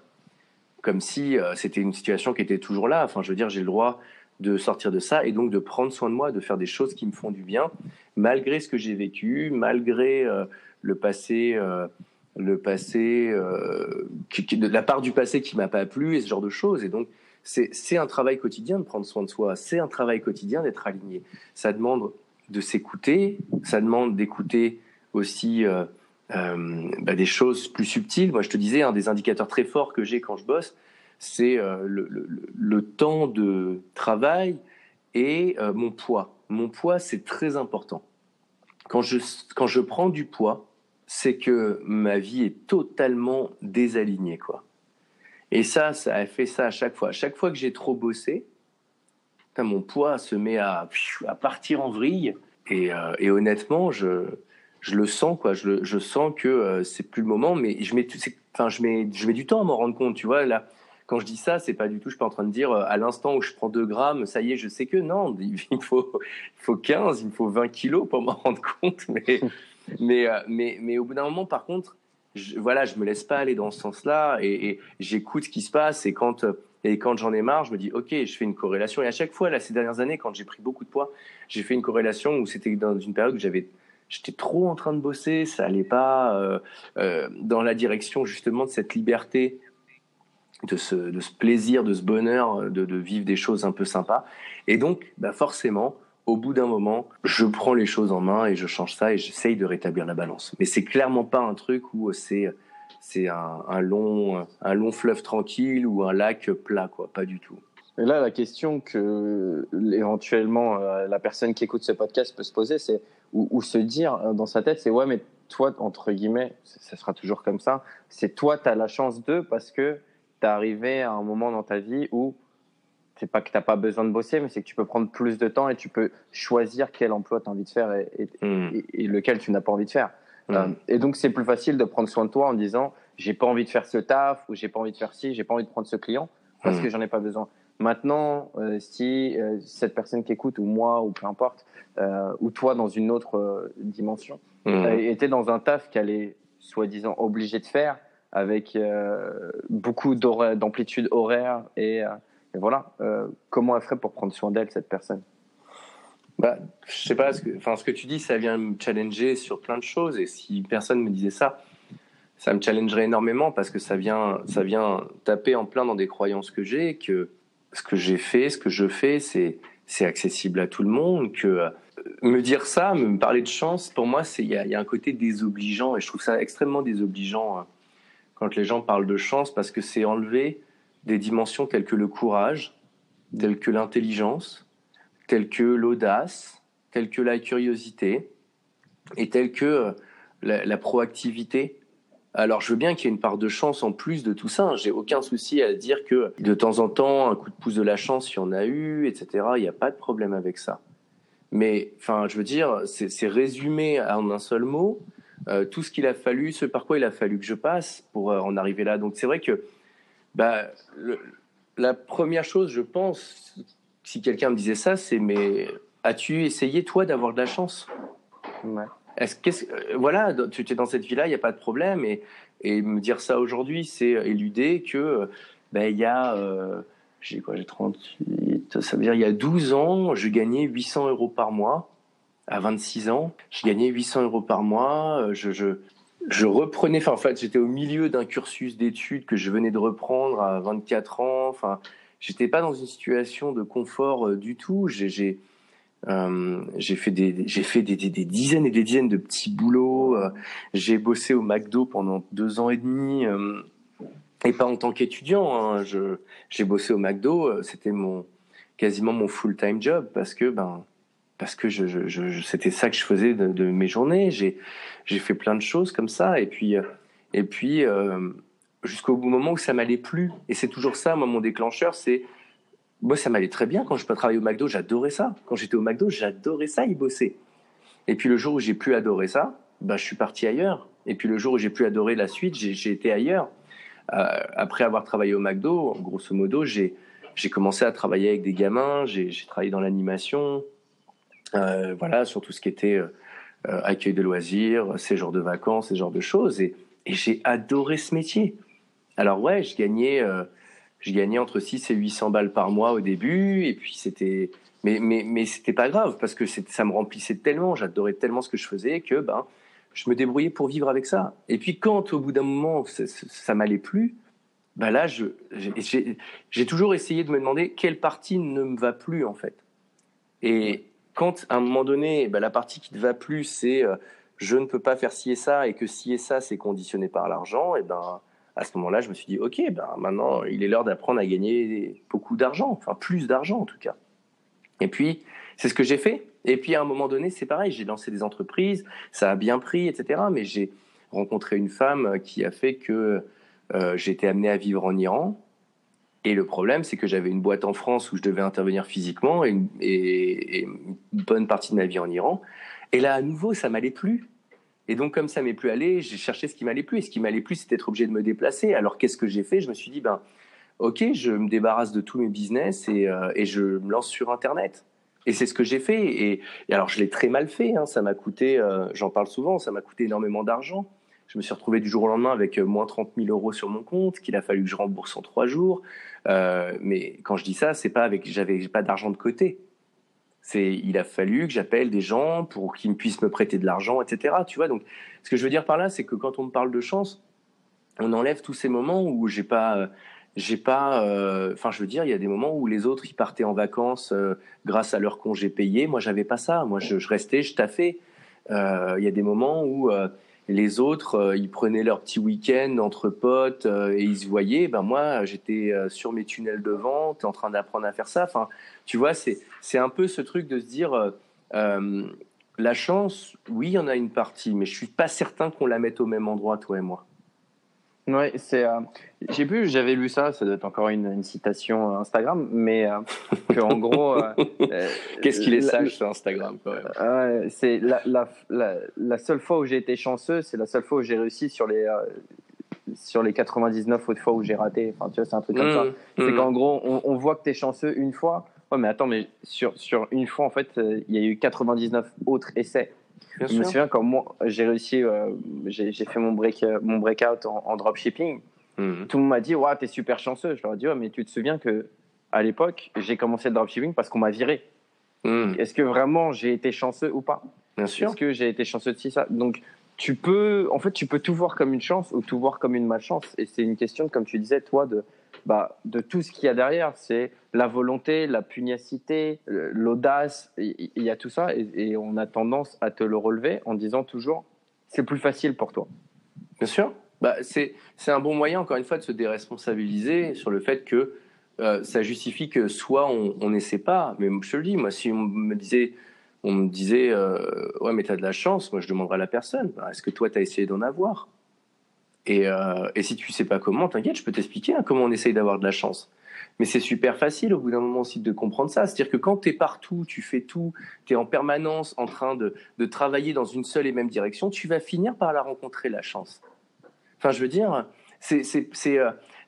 comme si c'était une situation qui était toujours là? Enfin je veux dire j'ai le droit de sortir de ça et donc de prendre soin de moi de faire des choses qui me font du bien malgré ce que j'ai vécu malgré le passé le passé qui, la part du passé qui m'a pas plu et ce genre de choses. Et donc c'est un travail quotidien de prendre soin de soi, c'est un travail quotidien d'être aligné. Ça demande de s'écouter, ça demande d'écouter aussi euh, euh, bah, des choses plus subtiles. Moi, je te disais, un des indicateurs très forts que j'ai quand je bosse, c'est euh, le, temps de travail et mon poids. Mon poids, c'est très important. Quand je, quand je prends du poids, c'est que ma vie est totalement désalignée, quoi. Et ça, ça a fait ça à chaque fois. À chaque fois que j'ai trop bossé, mon poids se met à, à partir en vrille. Et, euh, et honnêtement, je, je le sens, quoi. Je, je sens que euh, c'est plus le moment, mais je mets, enfin, je mets, je mets du temps à m'en rendre compte, tu vois. Là, quand je dis ça, c'est pas du tout, je suis pas en train de dire euh, à l'instant où je prends 2 grammes, ça y est, je sais que non, il faut, il faut 15, il me faut 20 kilos pour m'en rendre compte. Mais, mais, mais, mais au bout d'un moment, par contre, je, voilà, je me laisse pas aller dans ce sens-là et, j'écoute ce qui se passe et quand et quand j'en ai marre, je me dis ok, je fais une corrélation et à chaque fois là ces dernières années, quand j'ai pris beaucoup de poids, j'ai fait une corrélation où c'était dans une période où j'avais j'étais trop en train de bosser, ça allait pas euh, euh, dans la direction justement de cette liberté, de ce, plaisir, de ce bonheur, de, de, vivre des choses un peu sympas. Et donc, bah forcément, au bout d'un moment, je prends les choses en main et je change ça et j'essaye de rétablir la balance. Mais c'est clairement pas un truc où c'est c'est un, long un long fleuve tranquille ou un lac plat quoi, pas du tout. Et là, la question que éventuellement euh, la personne qui écoute ce podcast peut se poser, c'est ou, ou, se dire euh, dans sa tête, c'est ouais, mais toi, entre guillemets, ça sera toujours comme ça, c'est toi, tu as la chance de parce que tu es arrivé à un moment dans ta vie où c'est pas que tu n'as pas besoin de bosser, mais c'est que tu peux prendre plus de temps et tu peux choisir quel emploi tu as envie de faire et, et, mmh. et, lequel tu n'as pas envie de faire. Mmh. Euh, et donc, c'est plus facile de prendre soin de toi en disant j'ai pas envie de faire ce taf ou j'ai pas envie de faire ci, j'ai pas envie de prendre ce client parce mmh. que j'en ai pas besoin. Maintenant, euh, si euh, cette personne qui écoute, ou moi, ou peu importe, ou toi dans une autre dimension, mmh. était dans un taf qu'elle est soi-disant obligée de faire, avec beaucoup d'amplitude horaire, et, et voilà, comment elle ferait pour prendre soin d'elle, cette personne? Bah, je sais pas, ce que, ce que tu dis, ça vient me challenger sur plein de choses, et si personne me disait ça, ça me challengerait énormément parce que ça vient, ça vient taper en plein dans des croyances que j'ai, que ce que j'ai fait, ce que je fais, c'est c'est accessible à tout le monde. Que euh, me dire ça, me parler de chance, pour moi, il y, y a, un côté désobligeant et je trouve ça extrêmement désobligeant hein, quand les gens parlent de chance parce que c'est enlever des dimensions telles que le courage, telles que l'intelligence, telles que l'audace, telles que la curiosité et telles que euh, la, proactivité alors, je veux bien qu'il y ait une part de chance en plus de tout ça. J'ai aucun souci à dire que de temps en temps, un coup de pouce de la chance, il y en a eu, etc. Il n'y a pas de problème avec ça. Mais, enfin, je veux dire, c'est résumé en un seul mot euh, tout ce qu'il a fallu, ce par quoi il a fallu que je passe pour euh, en arriver là. Donc, c'est vrai que, bah, le, la première chose, je pense, si quelqu'un me disait ça, c'est mais as-tu essayé toi d'avoir de la chance? Ouais. Euh, voilà, tu es dans cette vie-là, il n'y a pas de problème et et me dire ça aujourd'hui, c'est éluder que ben il y a euh, j'ai quoi, j'ai 38, ça veut dire il y a 12 ans, je gagnais 800 euros par mois. À 26 ans, je gagnais 800 euros par mois. Euh, je, je, je reprenais, enfin, en fait, j'étais au milieu d'un cursus d'études que je venais de reprendre à 24 ans. Enfin, j'étais pas dans une situation de confort du tout. J'ai, euh, j'ai fait des j'ai fait des, des, dizaines et des dizaines de petits boulots. Euh, j'ai bossé au McDo pendant deux ans et demi euh, et pas en tant qu'étudiant. Hein, j'ai bossé au McDo. Euh, c'était mon quasiment mon full time job parce que ben parce que c'était ça que je faisais de, mes journées. J'ai fait plein de choses comme ça et puis et puis jusqu'au moment où ça m'allait plus. Et c'est toujours ça, moi mon déclencheur, c'est moi, ça m'allait très bien quand je peux travailler au McDo, j'adorais ça. Quand j'étais au McDo, j'adorais ça, y bosser. Et puis le jour où j'ai pu adorer ça, bah, je suis parti ailleurs. Et puis le jour où j'ai pu adorer la suite, j'ai été ailleurs. Euh, après avoir travaillé au McDo, grosso modo, j'ai commencé à travailler avec des gamins, j'ai travaillé dans l'animation, euh, voilà, sur tout ce qui était euh, accueil de loisirs, séjour de vacances, ce genre de choses. Et, et j'ai adoré ce métier. Alors ouais, je gagnais euh, je gagnais entre 6 et 800 balles par mois au début, et puis c'était, mais, mais, mais c'était pas grave parce que ça me remplissait tellement, j'adorais tellement ce que je faisais que ben, je me débrouillais pour vivre avec ça. Et puis quand au bout d'un moment ça, ça m'allait plus, ben là, j'ai toujours essayé de me demander quelle partie ne me va plus en fait. Et quand à un moment donné, ben, la partie qui ne va plus, c'est euh, je ne peux pas faire ci et ça, et que ci et ça, c'est conditionné par l'argent, et ben à ce moment-là, je me suis dit, OK, ben maintenant, il est l'heure d'apprendre à gagner beaucoup d'argent, enfin plus d'argent en tout cas. Et puis, c'est ce que j'ai fait. Et puis, à un moment donné, c'est pareil, j'ai lancé des entreprises, ça a bien pris, etc. Mais j'ai rencontré une femme qui a fait que euh, été amené à vivre en Iran. Et le problème, c'est que j'avais une boîte en France où je devais intervenir physiquement et une, bonne partie de ma vie en Iran. Et là, à nouveau, ça m'allait plus. Et donc, comme ça m'est plus allé, j'ai cherché ce qui m'allait plus. Et ce qui m'allait plus, c'était être obligé de me déplacer. Alors, qu'est-ce que j'ai fait? Je me suis dit, ben, ok, je me débarrasse de tous mes business et, euh, je me lance sur Internet. Et c'est ce que j'ai fait. Et, et, alors, je l'ai très mal fait. Hein. Ça m'a coûté, euh, j'en parle souvent, ça m'a coûté énormément d'argent. Je me suis retrouvé du jour au lendemain avec euh, moins 30 000 euros sur mon compte, qu'il a fallu que je rembourse en trois jours. Euh, mais quand je dis ça, c'est pas avec, j'avais pas d'argent de côté. C'est, il a fallu que j'appelle des gens pour qu'ils puissent me prêter de l'argent, etc. Tu vois, donc ce que je veux dire par là, c'est que quand on me parle de chance, on enlève tous ces moments où j'ai pas, j'ai pas, euh, enfin, je veux dire, il y a des moments où les autres ils partaient en vacances euh, grâce à leur congé payé. Moi, j'avais pas ça. Moi, je, restais, je taffais. Euh, il y a des moments où les autres, ils prenaient leur petit week-end entre potes et ils se voyaient. Ben moi, j'étais sur mes tunnels de vente, en train d'apprendre à faire ça. Enfin, tu vois, c'est c'est un peu ce truc de se dire. la chance, oui, il y en a une partie, mais je suis pas certain qu'on la mette au même endroit, toi et moi. Ouais, c'est. Euh, j'ai vu, j'avais lu ça, ça doit être encore une, une citation euh, Instagram, mais euh, que en gros. Qu'est-ce qu'il est sage sur Instagram quand même. c'est la, la, la, la, seule fois où j'ai été chanceux, c'est la seule fois où j'ai réussi sur les sur les 99 autres fois où j'ai raté. Enfin, tu vois, c'est un truc comme ça. Mmh, c'est mmh. qu'en gros, on, on voit que tu es chanceux une fois. Ouais, mais attends, mais sur, sur une fois, en fait, il y a eu 99 autres essais je me souviens quand moi j'ai réussi, euh, j'ai fait mon break, euh, mon breakout en, en dropshipping. Mhm. Tout le monde m'a dit, ouais, t'es super chanceux. Je leur ai dit, ouais, mais tu te souviens que à l'époque, j'ai commencé le dropshipping parce qu'on m'a viré. Mhm. Est-ce que vraiment j'ai été chanceux ou pas? Bien sûr. Est-ce que j'ai été chanceux de ça? Donc, tu peux, en fait, tu peux tout voir comme une chance ou tout voir comme une malchance. Et c'est une question, comme tu disais, toi, de bah, de tout ce qu'il y a derrière. C'est la volonté, la pugnacité, l'audace, il y a tout ça. Et, on a tendance à te le relever en disant toujours c'est plus facile pour toi. Bien sûr. Bah, c'est un bon moyen, encore une fois, de se déresponsabiliser sur le fait que euh, ça justifie que soit on n'essaie pas, mais je te le dis, moi, si on me disait, on me disait euh, ouais, mais tu as de la chance, moi je demanderais à la personne bah, est-ce que toi tu as essayé d'en avoir? Et, euh, et, si tu sais pas comment, t'inquiète, je peux t'expliquer hein, comment on essaye d'avoir de la chance. Mais c'est super facile au bout d'un moment aussi de comprendre ça. C'est-à-dire que quand tu es partout, tu fais tout, tu es en permanence en train de, de, travailler dans une seule et même direction, tu vas finir par la rencontrer, la chance. Enfin, je veux dire, c'est,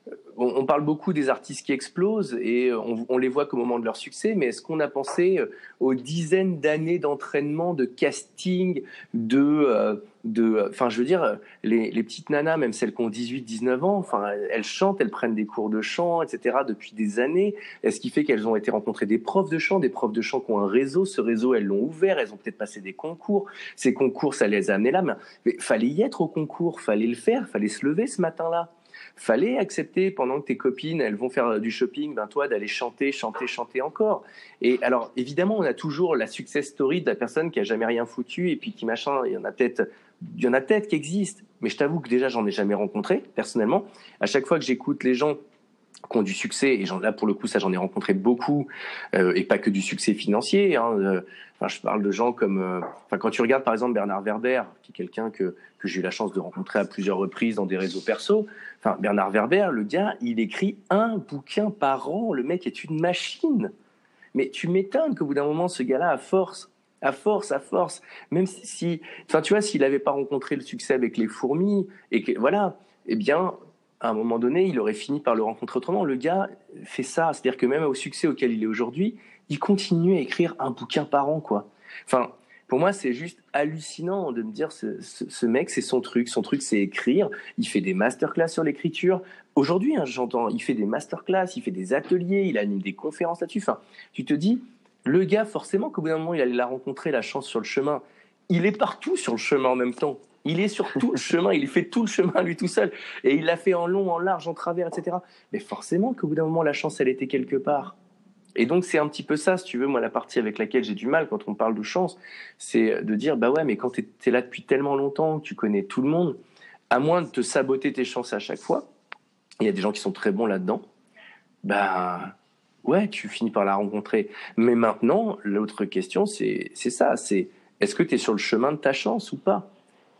euh, on, parle beaucoup des artistes qui explosent et on, les voit qu'au moment de leur succès, mais est-ce qu'on a pensé euh, aux dizaines d'années d'entraînement, de casting, de, euh, de, enfin, je veux dire, les, petites nanas, même celles qui ont 18, 19 ans, enfin, elles chantent, elles prennent des cours de chant, etc. depuis des années. Est-ce qui fait qu'elles ont été rencontrer des profs de chant, des profs de chant qui ont un réseau. Ce réseau, elles l'ont ouvert. Elles ont peut-être passé des concours. Ces concours, ça les a amenés là. Mais, mais fallait y être au concours, fallait le faire, fallait se lever ce matin-là fallait accepter pendant que tes copines elles vont faire du shopping, ben toi d'aller chanter, chanter, chanter encore. Et alors évidemment on a toujours la success story de la personne qui a jamais rien foutu et puis qui machin. Il y en a peut-être, il y en a peut-être qui existent, mais je t'avoue que déjà j'en ai jamais rencontré personnellement. À chaque fois que j'écoute les gens qui ont du succès, et là pour le coup ça j'en ai rencontré beaucoup, euh, et pas que du succès financier. Hein, euh, enfin, je parle de gens comme, euh, enfin quand tu regardes par exemple Bernard Werber, qui est quelqu'un que que j'ai eu la chance de rencontrer à plusieurs reprises dans des réseaux perso. Enfin Bernard Werber, le gars, il écrit un bouquin par an. Le mec est une machine. Mais tu m'étonnes qu'au bout d'un moment ce gars-là, à force, à force, à force, même si, enfin tu vois, s'il n'avait pas rencontré le succès avec les fourmis et que voilà, eh bien à un moment donné, il aurait fini par le rencontrer autrement. Le gars fait ça, c'est-à-dire que même au succès auquel il est aujourd'hui, il continue à écrire un bouquin par an, quoi. Enfin, pour moi, c'est juste hallucinant de me dire ce, mec, c'est son truc. Son truc, c'est écrire. Il fait des masterclass sur l'écriture. Aujourd'hui, hein, j'entends, il fait des masterclass, il fait des ateliers, il anime des conférences là-dessus. Enfin, tu te dis, le gars, forcément qu'au bout d'un moment, il allait la rencontrer, la chance sur le chemin. Il est partout sur le chemin en même temps. Il est sur tout le chemin, il fait tout le chemin lui tout seul. Et il l'a fait en long, en large, en travers, etc. Mais forcément qu'au bout d'un moment, la chance, elle était quelque part. Et donc, c'est un petit peu ça, si tu veux, moi, la partie avec laquelle j'ai du mal quand on parle de chance, c'est de dire, bah ouais, mais quand tu es, là depuis tellement longtemps, tu connais tout le monde, à moins de te saboter tes chances à chaque fois, il y a des gens qui sont très bons là-dedans, bah ouais, tu finis par la rencontrer. Mais maintenant, l'autre question, c'est ça, c'est est-ce que tu es sur le chemin de ta chance ou pas?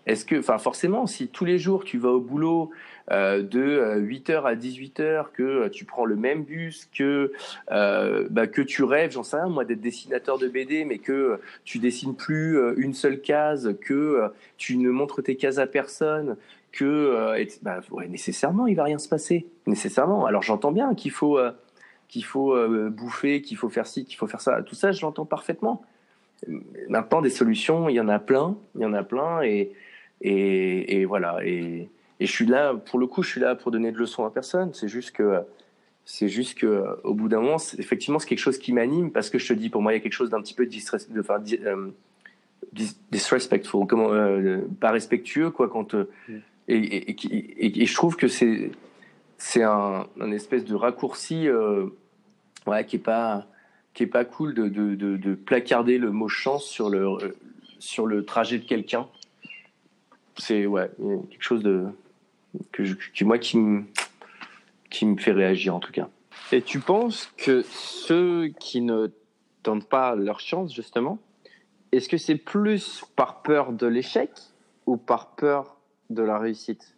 Est-ce que, enfin, forcément, si tous les jours tu vas au boulot euh, de 8h euh, à 18h, que euh, tu prends le même bus, que bah, que tu rêves, j'en sais rien, moi, d'être dessinateur de BD, mais que tu dessines plus une seule case, que tu ne montres tes cases à personne, que bah, nécessairement, il va rien se passer, nécessairement. Alors j'entends bien qu'il faut qu'il faut bouffer, qu'il faut faire ci, qu'il faut faire ça, tout ça, je l'entends parfaitement. Maintenant, des solutions, il y en a plein, il y en a plein, et et, voilà. Et, je suis là, pour le coup, je suis là pour donner de leçons à personne. C'est juste que C'est juste que euh, au bout d'un moment, effectivement, c'est quelque chose qui m'anime parce que je te dis, pour moi, il y a quelque chose d'un petit peu distress, de, enfin, euh, disrespectful, comment, euh, pas respectueux, quoi, quand. Mm. Et, et, et, je trouve que c'est c'est un, un, espèce de raccourci, ouais, qui est pas qui est pas cool de, de, de, de, placarder le mot chance sur le sur le trajet de quelqu'un. C'est ouais, quelque chose de que, je, moi qui me qui me fait réagir en tout cas. Et tu penses que ceux qui ne tentent pas leur chance, justement, est-ce que c'est plus par peur de l'échec ou par peur de la réussite?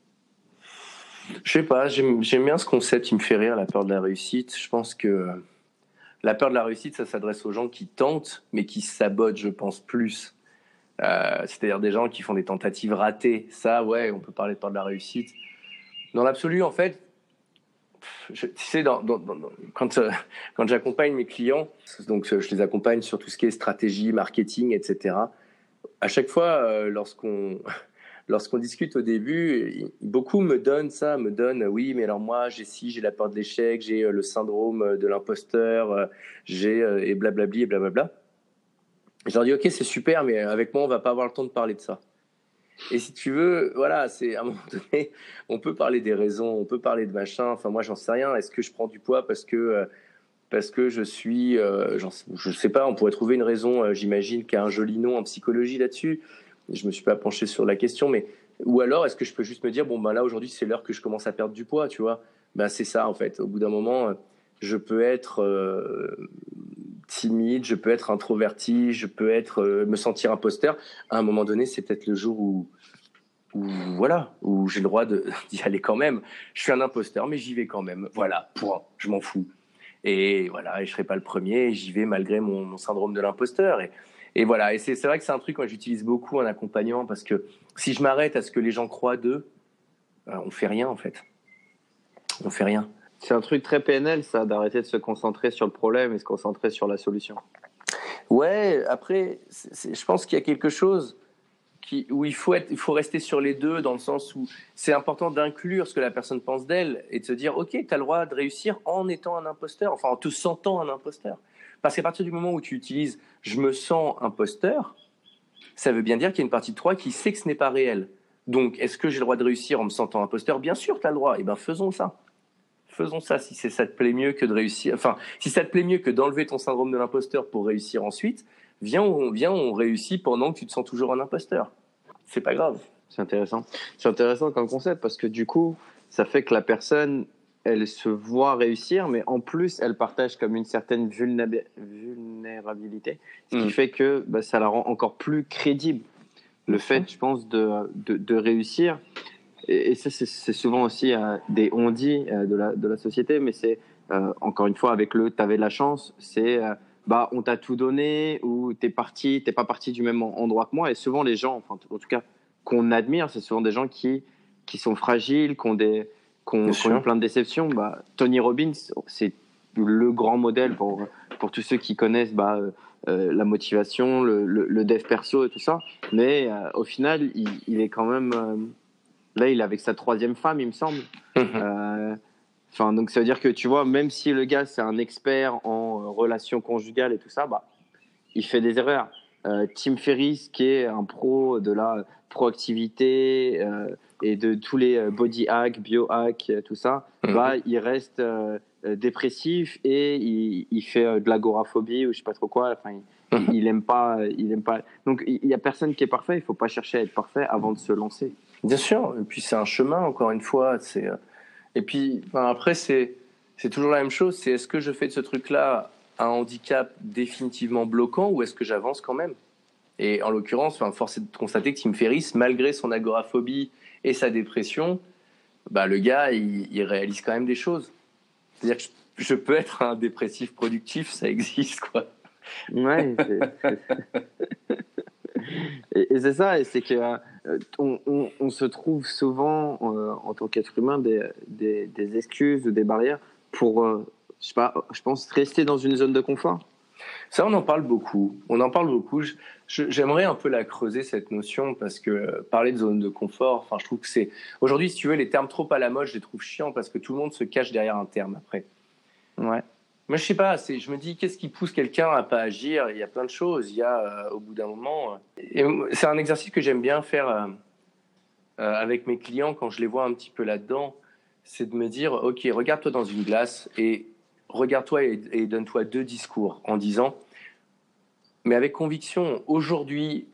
Je sais pas, j'aime bien ce concept qui me fait rire, la peur de la réussite. Je pense que la peur de la réussite, ça s'adresse aux gens qui tentent, mais qui sabotent, je pense, plus. Euh, c'est-à-dire des gens qui font des tentatives ratées. Ça, ouais, on peut parler de peur de la réussite. Dans l'absolu, en fait, tu sais, quand, euh, quand j'accompagne mes clients, donc euh, je les accompagne sur tout ce qui est stratégie, marketing, etc. À chaque fois, lorsqu'on discute au début, beaucoup me donnent ça, me donnent oui, mais alors moi j'ai ci, j'ai la peur de l'échec, j'ai le syndrome de l'imposteur, j'ai et blablabli et blablabla. Je leur dis ok, c'est super, mais avec moi on va pas avoir le temps de parler de ça. Et si tu veux, voilà, c'est à un moment donné, on peut parler des raisons, on peut parler de machin. Enfin, moi, j'en sais rien. Est-ce que je prends du poids parce que euh, parce que je suis, euh, je sais pas. On pourrait trouver une raison. Euh, j'imagine qu'il y a un joli nom en psychologie là-dessus. Je me suis pas penché sur la question, mais ou alors est-ce que je peux juste me dire bon ben là aujourd'hui c'est l'heure que je commence à perdre du poids, tu vois? Ben c'est ça en fait. Au bout d'un moment, je peux être timide, je peux être introverti, je peux être euh, me sentir imposteur. À un moment donné, c'est peut-être le jour où, où voilà, où j'ai le droit d'y aller quand même. Je suis un imposteur, mais j'y vais quand même. Voilà, point. Je m'en fous. Et voilà, et je serai pas le premier. J'y vais malgré mon, syndrome de l'imposteur. Et, voilà. Et c'est vrai que c'est un truc que j'utilise beaucoup en accompagnement parce que si je m'arrête à ce que les gens croient d'eux, euh, on fait rien en fait. On fait rien. C'est un truc très PNL, ça, d'arrêter de se concentrer sur le problème et se concentrer sur la solution. Ouais, après, je pense qu'il y a quelque chose qui, où il faut, être, il faut rester sur les deux, dans le sens où c'est important d'inclure ce que la personne pense d'elle et de se dire, OK, tu as le droit de réussir en étant un imposteur, enfin en te sentant un imposteur. Parce qu'à partir du moment où tu utilises je me sens imposteur, ça veut bien dire qu'il y a une partie de toi qui sait que ce n'est pas réel. Donc, est-ce que j'ai le droit de réussir en me sentant imposteur? Bien sûr, tu as le droit. Eh bien, faisons ça faisons ça si ça te plaît mieux que de réussir. Enfin, si ça te plaît mieux que d'enlever ton syndrome de l'imposteur pour réussir ensuite, viens, on, viens, on réussit pendant que tu te sens toujours un imposteur. C'est pas grave. C'est intéressant. C'est intéressant comme concept parce que du coup, ça fait que la personne, elle se voit réussir, mais en plus, elle partage comme une certaine vulnérabilité, ce qui mm. fait que bah, ça la rend encore plus crédible. Le fait, je pense, de, de, de réussir, et, ça, c'est souvent aussi euh, des on-dit euh, de, la, de la société, mais c'est euh, encore une fois avec le t'avais de la chance, c'est bah on t'a tout donné ou t'es parti, t'es pas parti du même endroit que moi. Et souvent les gens, enfin en tout cas qu'on admire, c'est souvent des gens qui qui sont fragiles, qui ont des qui ont, qui ont plein de déceptions. Bah, Tony Robbins, c'est le grand modèle pour pour tous ceux qui connaissent bah, la motivation, le, le, dev perso et tout ça. Mais au final, il, il, est quand même Là, il est avec sa troisième femme, il me semble. Mhm. Euh, enfin, donc ça veut dire que tu vois, même si le gars c'est un expert en euh, relations conjugales et tout ça, bah, il fait des erreurs. Euh, Tim Ferriss, qui est un pro de la proactivité et de tous les body hacks, bio hacks, tout ça, mhm. bah, il reste dépressif et il, il fait de l'agoraphobie ou je sais pas trop quoi. Enfin, il, mhm. il, aime pas, il aime pas. Donc il y a personne qui est parfait. Il faut pas chercher à être parfait avant de se lancer. Bien sûr, et puis c'est un chemin, encore une fois. Euh, Et puis après, c'est toujours la même chose. C'est est-ce que je fais de ce truc-là un handicap définitivement bloquant ou est-ce que j'avance quand même? Et en l'occurrence, enfin, force est de constater que Tim Ferriss, malgré son agoraphobie et sa dépression, bah, le gars, il, réalise quand même des choses. C'est-à-dire que je, peux être un dépressif productif, ça existe, quoi. Ouais, et, c'est ça, et c'est que euh, on, se trouve souvent euh, en tant qu'être humain des, des, excuses ou des barrières pour, euh, je sais pas, je pense rester dans une zone de confort. Ça, on en parle beaucoup. On en parle beaucoup. J'aimerais un peu la creuser cette notion parce que parler de zone de confort, enfin, je trouve que c'est aujourd'hui, si tu veux, les termes trop à la mode, je les trouve chiants parce que tout le monde se cache derrière un terme après. Ouais. Moi, je sais pas. Je me dis, qu'est-ce qui pousse quelqu'un à pas agir? Il y a plein de choses. Il y a, au bout d'un moment, et c'est un exercice que j'aime bien faire avec mes clients quand je les vois un petit peu là-dedans. C'est de me dire, ok, regarde-toi dans une glace et regarde-toi et donne-toi deux discours en disant, mais avec conviction, aujourd'hui,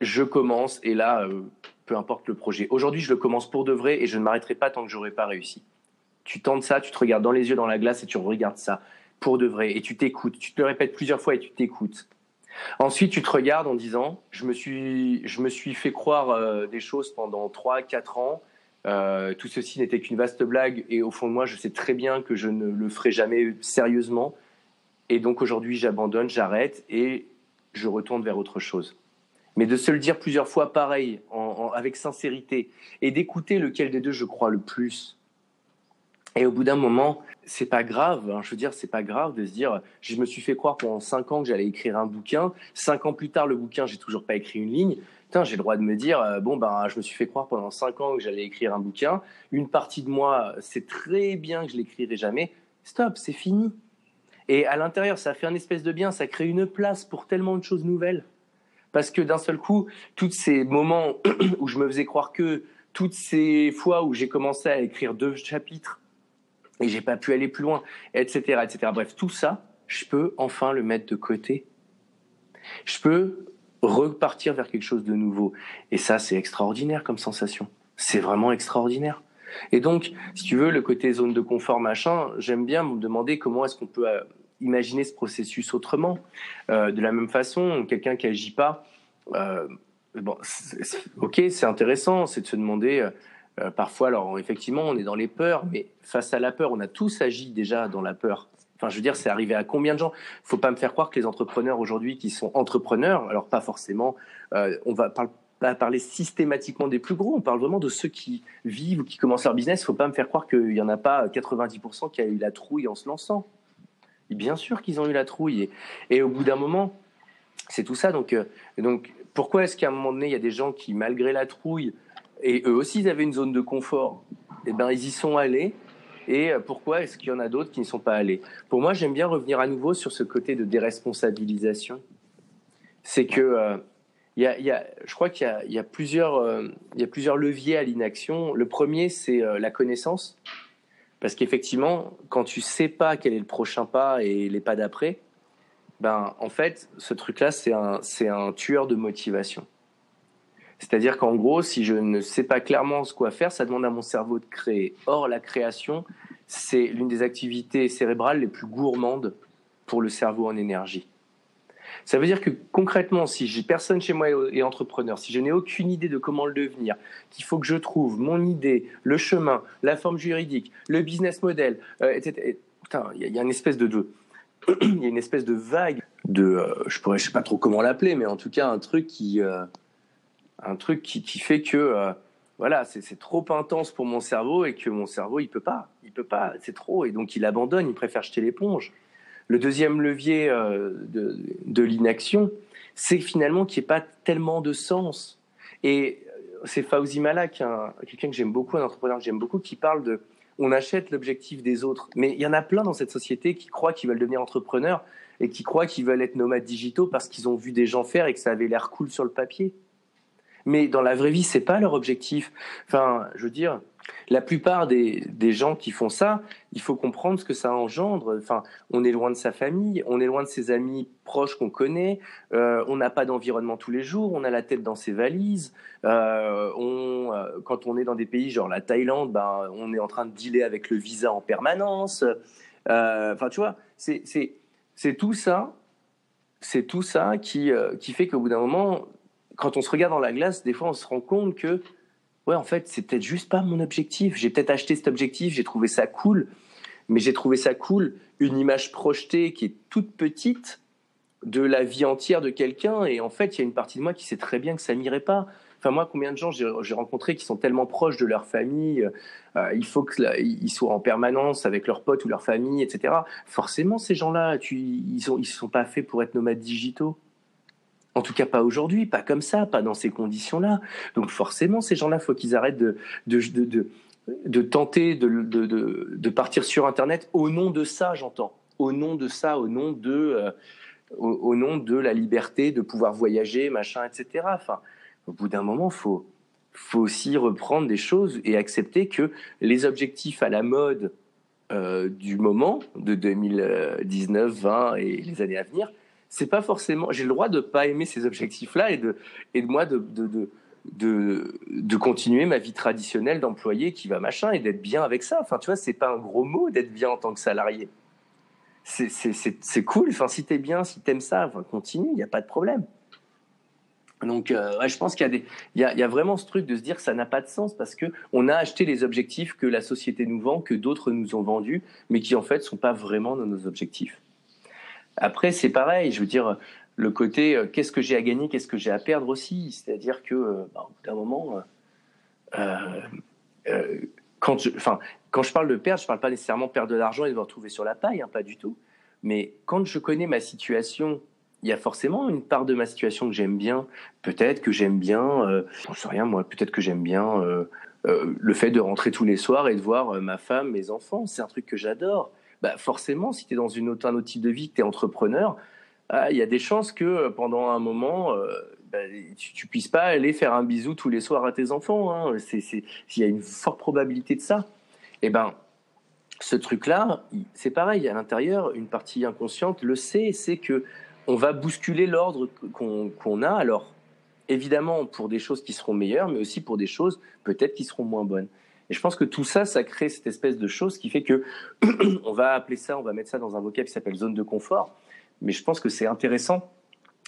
je commence et là, euh, peu importe le projet. Aujourd'hui, je le commence pour de vrai et je ne m'arrêterai pas tant que j'aurai pas réussi. Tu tentes ça, tu te regardes dans les yeux dans la glace et tu regardes ça pour de vrai et tu t'écoutes. Tu te le répètes plusieurs fois et tu t'écoutes. Ensuite, tu te regardes en disant je me suis, je me suis fait croire euh, des choses pendant 3 4 ans. Euh, tout ceci n'était qu'une vaste blague et au fond de moi, je sais très bien que je ne le ferai jamais sérieusement. Et donc aujourd'hui, j'abandonne, j'arrête et je retourne vers autre chose mais de se le dire plusieurs fois pareil, avec sincérité, et d'écouter lequel des deux je crois le plus. Et au bout d'un moment, c'est pas grave. Hein, je veux dire, c'est pas grave de se dire, je me suis fait croire pendant cinq ans que j'allais écrire un bouquin. Cinq ans plus tard, le bouquin, j'ai toujours pas écrit une ligne. Putain, j'ai le droit de me dire, euh, bon ben, je me suis fait croire pendant cinq ans que j'allais écrire un bouquin. Une partie de moi, c'est très bien que je l'écrirai jamais. Stop, c'est fini. Et à l'intérieur, ça fait un espèce de bien. Ça crée une place pour tellement de choses nouvelles parce que d'un seul coup, tous ces moments où je me faisais croire que, toutes ces fois où j'ai commencé à écrire deux chapitres et j'ai pas pu aller plus loin, etc., etc. Bref, tout ça, je peux enfin le mettre de côté. Je peux repartir vers quelque chose de nouveau. Et ça, c'est extraordinaire comme sensation. C'est vraiment extraordinaire. Et donc, si tu veux, le côté zone de confort, machin, j'aime bien me demander comment est-ce qu'on peut euh, imaginer ce processus autrement. Euh, de la même façon, quelqu'un qui agit pas, euh, bon, ok, c'est intéressant, c'est de se demander. Parfois, alors effectivement, on est dans les peurs, mais face à la peur, on a tous agi déjà dans la peur. Enfin, je veux dire, c'est arrivé à combien de gens? Faut pas me faire croire que les entrepreneurs aujourd'hui qui sont entrepreneurs, alors pas forcément, on va pas parler systématiquement des plus gros, on parle vraiment de ceux qui vivent ou qui commencent leur business. Faut pas me faire croire qu'il y en a pas 90% qui a eu la trouille en se lançant. Bien sûr qu'ils ont eu la trouille. Et, au bout d'un moment, c'est tout ça. Donc, euh, donc pourquoi est-ce qu'à un moment donné, il y a des gens qui, malgré la trouille, et eux aussi, ils avaient une zone de confort, et eh ben, ils y sont allés. Et euh, pourquoi est-ce qu'il y en a d'autres qui ne sont pas allés? Pour moi, j'aime bien revenir à nouveau sur ce côté de déresponsabilisation. C'est que euh, y, a, je crois qu'il y, a plusieurs, il y a plusieurs leviers à l'inaction. Le premier, c'est la connaissance. Parce qu'effectivement, quand tu sais pas quel est le prochain pas et les pas d'après, ben, en fait, ce truc-là, c'est un, c'est un tueur de motivation. C'est-à-dire qu'en gros, si je ne sais pas clairement ce quoi faire, ça demande à mon cerveau de créer. Or, la création, c'est l'une des activités cérébrales les plus gourmandes pour le cerveau en énergie. Ça veut dire que concrètement, si j'ai personne chez moi est entrepreneur, si je n'ai aucune idée de comment le devenir, qu'il faut que je trouve mon idée, le chemin, la forme juridique, le business model, euh, etc. Il y, a une espèce de, il y a une espèce de vague de, euh, je pourrais, sais pas trop comment l'appeler, mais en tout cas un truc qui, euh, un truc qui, fait que voilà, c'est trop intense pour mon cerveau et que mon cerveau il peut pas, il peut pas, c'est trop et donc il abandonne, il préfère jeter l'éponge. Le deuxième levier euh, de, de l'inaction, c'est finalement qu'il n'y ait pas tellement de sens. Et euh, c'est Fauzi Malak, quelqu'un que j'aime beaucoup, un entrepreneur que j'aime beaucoup, qui parle de on achète l'objectif des autres. Mais il y en a plein dans cette société qui croient qu'ils veulent devenir entrepreneurs et qui croient qu'ils veulent être nomades digitaux parce qu'ils ont vu des gens faire et que ça avait l'air cool sur le papier. Mais dans la vraie vie, c'est pas leur objectif. Enfin, je veux dire, la plupart des, gens qui font ça, il faut comprendre ce que ça engendre. Enfin, on est loin de sa famille, on est loin de ses amis proches qu'on connaît, euh, on n'a pas d'environnement tous les jours, on a la tête dans ses valises. Euh, euh, quand on est dans des pays genre la Thaïlande, ben, on est en train de dealer avec le visa en permanence. Enfin, tu vois, c'est tout ça, c'est tout ça qui, qui fait qu'au bout d'un moment, quand on se regarde dans la glace, des fois, on se rend compte que ouais, en fait, c'est peut-être juste pas mon objectif. J'ai peut-être acheté cet objectif, j'ai trouvé ça cool, mais j'ai trouvé ça cool, une image projetée qui est toute petite de la vie entière de quelqu'un, et en fait, il y a une partie de moi qui sait très bien que ça n'irait pas. Enfin, moi, combien de gens j'ai rencontrés qui sont tellement proches de leur famille, euh, il faut qu'ils soient en permanence avec leurs potes ou leur famille, etc. Forcément, ces gens-là, ils ne ils sont pas faits pour être nomades digitaux. En tout cas, pas aujourd'hui, pas comme ça, pas dans ces conditions-là. Donc forcément, ces gens-là, faut qu'ils arrêtent de, de, de, de tenter de, de, de, partir sur Internet au nom de ça, j'entends. Au nom de ça, au nom de, euh, au, nom de la liberté de pouvoir voyager, machin, etc. Enfin, au bout d'un moment, faut, faut aussi reprendre des choses et accepter que les objectifs à la mode euh, du moment, de 2019, 20 et les années à venir, c'est pas forcément. J'ai le droit de pas aimer ces objectifs-là et de, et moi de, de de, de continuer ma vie traditionnelle d'employé qui va machin et d'être bien avec ça. Enfin, tu vois, c'est pas un gros mot d'être bien en tant que salarié. C'est cool. Enfin, si t'es bien, si t'aimes ça, enfin, continue, il n'y a pas de problème. Donc, euh, je pense qu'il y, a des, y, a, y a vraiment ce truc de se dire que ça n'a pas de sens parce que on a acheté les objectifs que la société nous vend, que d'autres nous ont vendus, mais qui en fait sont pas vraiment nos objectifs. Après, c'est pareil. Je veux dire, le côté euh, qu'est-ce que j'ai à gagner, qu'est-ce que j'ai à perdre aussi. C'est-à-dire que, euh, bah, bout d'un moment, euh, quand, je, quand je parle de perdre, je parle pas nécessairement perdre de l'argent et de me retrouver sur la paille, hein, pas du tout. Mais quand je connais ma situation, il y a forcément une part de ma situation que j'aime bien. Peut-être que j'aime bien, euh, ne sais rien moi, peut-être que j'aime bien le fait de rentrer tous les soirs et de voir ma femme, mes enfants. C'est un truc que j'adore. Bah forcément, si tu es dans une autre, un autre type de vie, que tu es entrepreneur, ah, il y a des chances que euh, pendant un moment, euh, bah, tu, ne puisses pas aller faire un bisou tous les soirs à tes enfants. Hein. C'est, il y a une forte probabilité de ça. Et eh ben, ce truc-là, c'est pareil. À l'intérieur, une partie inconsciente le sait, c'est que on va bousculer l'ordre qu'on, a. Alors, évidemment, pour des choses qui seront meilleures, mais aussi pour des choses peut-être qui seront moins bonnes. Et je pense que tout ça, ça crée cette espèce de chose qui fait que on va appeler ça, on va mettre ça dans un vocable qui s'appelle zone de confort. Mais je pense que c'est intéressant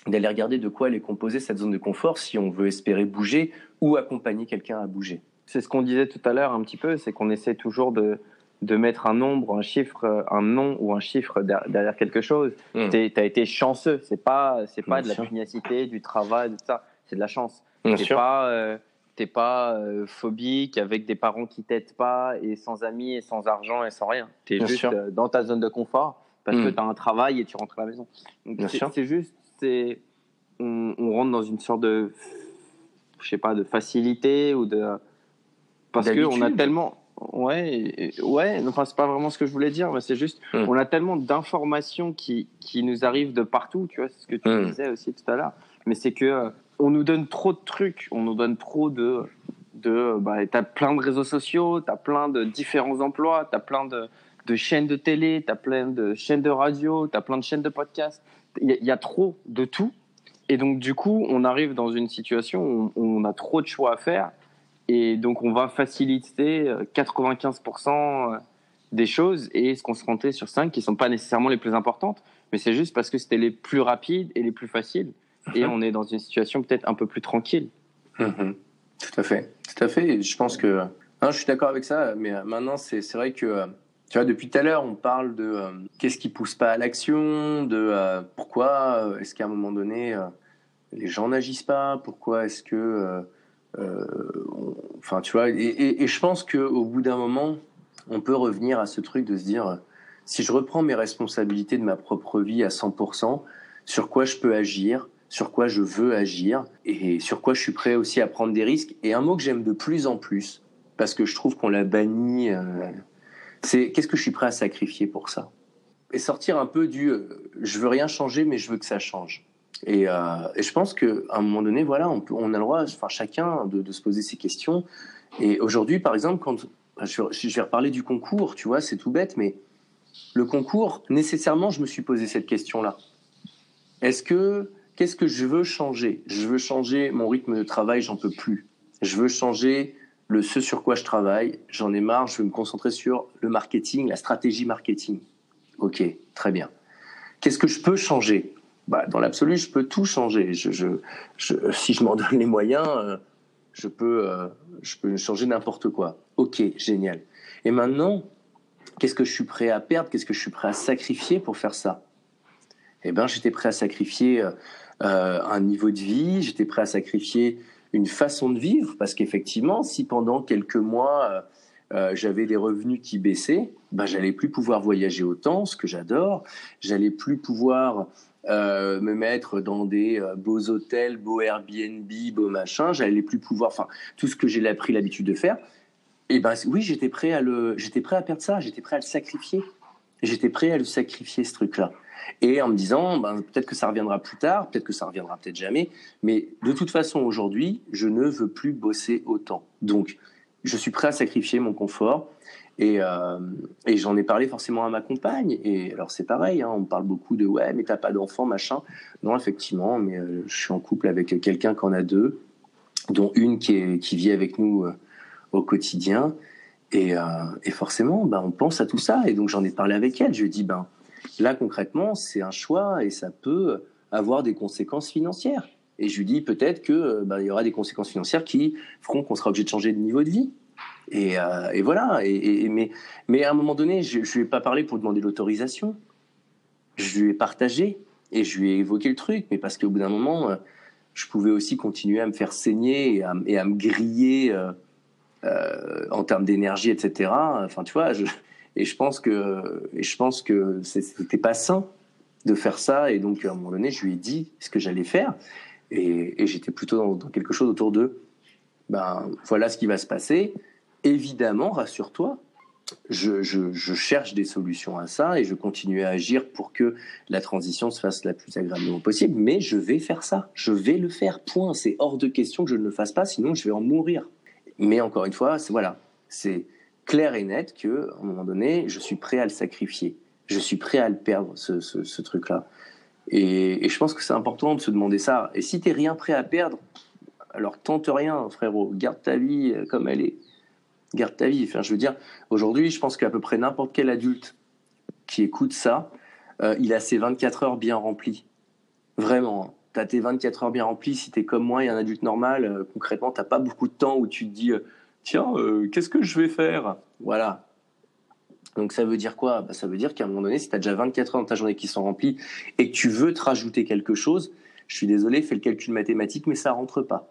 d'aller regarder de quoi elle est composée cette zone de confort si on veut espérer bouger ou accompagner quelqu'un à bouger. C'est ce qu'on disait tout à l'heure un petit peu, c'est qu'on essaie toujours de, de mettre un nombre, un chiffre, un nom ou un chiffre derrière quelque chose. Hmm. Tu as été chanceux, c'est pas c'est pas de la pugnacité, du travail, tout ça, c'est de la chance. C'est pas euh, t'es pas euh, phobique avec des parents qui t'aident pas et sans amis et sans argent et sans rien. Tu es juste euh, dans ta zone de confort parce que hmm. tu as un travail et tu rentres à la maison. C'est juste, c'est on, on, rentre dans une sorte de, je sais pas, de facilité ou de, parce que on a tellement, ouais, ouais, enfin c'est pas vraiment ce que je voulais dire, mais c'est juste, hmm. on a tellement d'informations qui qui nous arrivent de partout, tu vois, c'est ce que tu hmm. disais aussi tout à l'heure, mais c'est que euh, on nous donne trop de trucs, on nous donne trop de de bah, tu as plein de réseaux sociaux, tu as plein de différents emplois, tu as plein de chaînes de télé, tu as plein de chaînes de radio, tu as plein de chaînes de podcasts. Il y, a trop de tout. Et donc, du coup, on arrive dans une situation où on, a trop de choix à faire. Et donc, on va faciliter 95% euh, euh, des choses et se concentrer sur 5 qui ne sont pas nécessairement les plus importantes. Mais c'est juste parce que c'était les plus rapides et les plus faciles. Et on est dans une situation peut-être un peu plus tranquille. Mhm. Tout à fait. Tout à fait. Je pense que. je suis d'accord avec ça. Mais euh, maintenant, c'est vrai que tu vois, depuis tout à l'heure, on parle de euh, qu'est-ce qui pousse pas à l'action, de euh, pourquoi euh, est-ce qu'à un moment donné les gens n'agissent pas, pourquoi est-ce que, enfin, tu vois, et, et, je pense que au bout d'un moment, on peut revenir à ce truc de se dire, si je reprends mes responsabilités de ma propre vie à 100%, sur quoi je peux agir, sur quoi je veux agir, et sur quoi je suis prêt aussi à prendre des risques. Et un mot que j'aime de plus en plus, parce que je trouve qu'on l'a banni c'est qu'est-ce que je suis prêt à sacrifier pour ça? Et sortir un peu du euh, je veux rien changer, mais je veux que ça change. Et, euh, je pense qu'à un moment donné, voilà, on, a le droit, enfin chacun, de, de, se poser ces questions. Et aujourd'hui, par exemple, quand je, je vais reparler du concours, tu vois, c'est tout bête, mais le concours, nécessairement, je me suis posé cette question-là. Est-ce que qu'est-ce que je veux changer? Je veux changer mon rythme de travail, j'en peux plus. Je veux changer le ce sur quoi je travaille, j'en ai marre, je veux me concentrer sur le marketing, la stratégie marketing. Ok, très bien. Qu'est-ce que je peux changer? Bah, Dans l'absolu, je peux tout changer. Je, je, si je m'en donne les moyens, euh, je, peux, euh, je peux changer n'importe quoi. Ok, génial. Et maintenant, qu'est-ce que je suis prêt à perdre? Qu'est-ce que je suis prêt à sacrifier pour faire ça? Eh bien, j'étais prêt à sacrifier euh, un niveau de vie, j'étais prêt à sacrifier une façon de vivre, parce qu'effectivement, si pendant quelques mois euh, euh, j'avais des revenus qui baissaient, ben j'allais plus pouvoir voyager autant, ce que j'adore, j'allais plus pouvoir euh, me mettre dans des beaux hôtels, beaux Airbnb, beaux machins, j'allais plus pouvoir, enfin tout ce que j'ai pris l'habitude de faire. Et ben oui, j'étais prêt à le, j'étais prêt à perdre ça, j'étais prêt à le sacrifier. J'étais prêt à le sacrifier ce truc-là. Et en me disant, ben, peut-être que ça reviendra plus tard, peut-être que ça reviendra peut-être jamais, mais de toute façon aujourd'hui, je ne veux plus bosser autant. Donc, je suis prêt à sacrifier mon confort. Et, euh, j'en ai parlé forcément à ma compagne. Et alors c'est pareil, hein, on parle beaucoup de ouais, mais t'as pas d'enfant, machin. Non, effectivement, mais euh, je suis en couple avec quelqu'un qui en a deux, dont une qui, est, qui vit avec nous euh, au quotidien. Et, et forcément, ben, on pense à tout ça. Et donc j'en ai parlé avec elle. Je lui ai dit, ben, là concrètement, c'est un choix et ça peut avoir des conséquences financières. Et je lui dis peut-être que ben, il y aura des conséquences financières qui feront qu'on sera obligé de changer de niveau de vie. Et, euh, voilà. Mais, à un moment donné, je ne lui ai pas parlé pour demander l'autorisation. Je lui ai partagé et je lui ai évoqué le truc. Mais parce qu'au bout d'un moment, euh, je pouvais aussi continuer à me faire saigner et à, me griller euh, euh, en termes d'énergie, etc. Enfin, tu vois, je, et je pense que, et je pense que c'était pas sain de faire ça. Et donc, à un moment donné, je lui ai dit ce que j'allais faire. Et, j'étais plutôt dans, quelque chose autour de, ben, voilà ce qui va se passer évidemment, rassure-toi, je, je, cherche des solutions à ça et je continue à agir pour que la transition se fasse la plus agréablement possible. Mais je vais faire ça. Je vais le faire. Point. C'est hors de question que je ne le fasse pas, sinon je vais en mourir. Mais encore une fois, voilà, c'est clair et net que, à un moment donné, je suis prêt à le sacrifier. Je suis prêt à le perdre, ce, ce, truc-là. Et, et, je pense que c'est important de se demander ça. Et si t'es rien prêt à perdre, alors tente rien, frérot. Garde ta vie comme elle est garde ta vie. Enfin, je veux dire, aujourd'hui, je pense qu'à peu près n'importe quel adulte qui écoute ça, euh, il a ses 24 heures bien remplies. Vraiment. Hein. Tu as tes 24 heures bien remplies. Si tu es comme moi et un adulte normal, euh, concrètement, tu pas beaucoup de temps où tu te dis euh, tiens, euh, qu'est-ce que je vais faire? Voilà. Donc ça veut dire quoi? Bah, Ça veut dire qu'à un moment donné, si tu as déjà 24 heures dans ta journée qui sont remplies et que tu veux te rajouter quelque chose, je suis désolé, fais le calcul mathématique, mais ça rentre pas.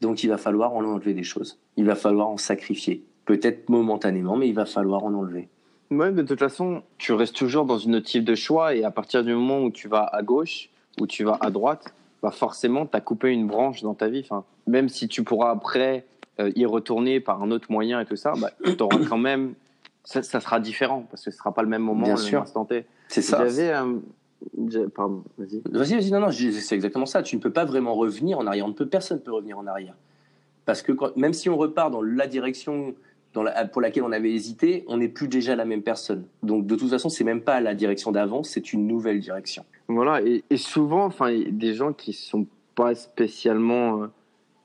Donc il va falloir en enlever des choses. Il va falloir en sacrifier. Peut-être momentanément, mais il va falloir en enlever. Ouais, de toute façon, tu restes toujours dans une type de choix et à partir du moment où tu vas à gauche, ou tu vas à droite, bah forcément, tu as coupé une branche dans ta vie. Enfin, même si tu pourras après euh, y retourner par un autre moyen et tout ça, bah, tu auras quand même. Ça, ça, sera différent parce que ce sera pas le même moment, Bien le sûr. même instant T. C'est ça. J'avais. Euh, Pardon, vas-y. Vas-y, vas-y, non, non, c'est exactement ça. Tu ne peux pas vraiment revenir en arrière. On ne peut, personne ne peut revenir en arrière. Parce que quand, même si on repart dans la direction dans la, pour laquelle on avait hésité, on n'est plus déjà la même personne. Donc de toute façon, c'est même pas la direction d'avant, c'est une nouvelle direction. Voilà, et, et souvent, enfin, des gens qui sont pas spécialement, euh,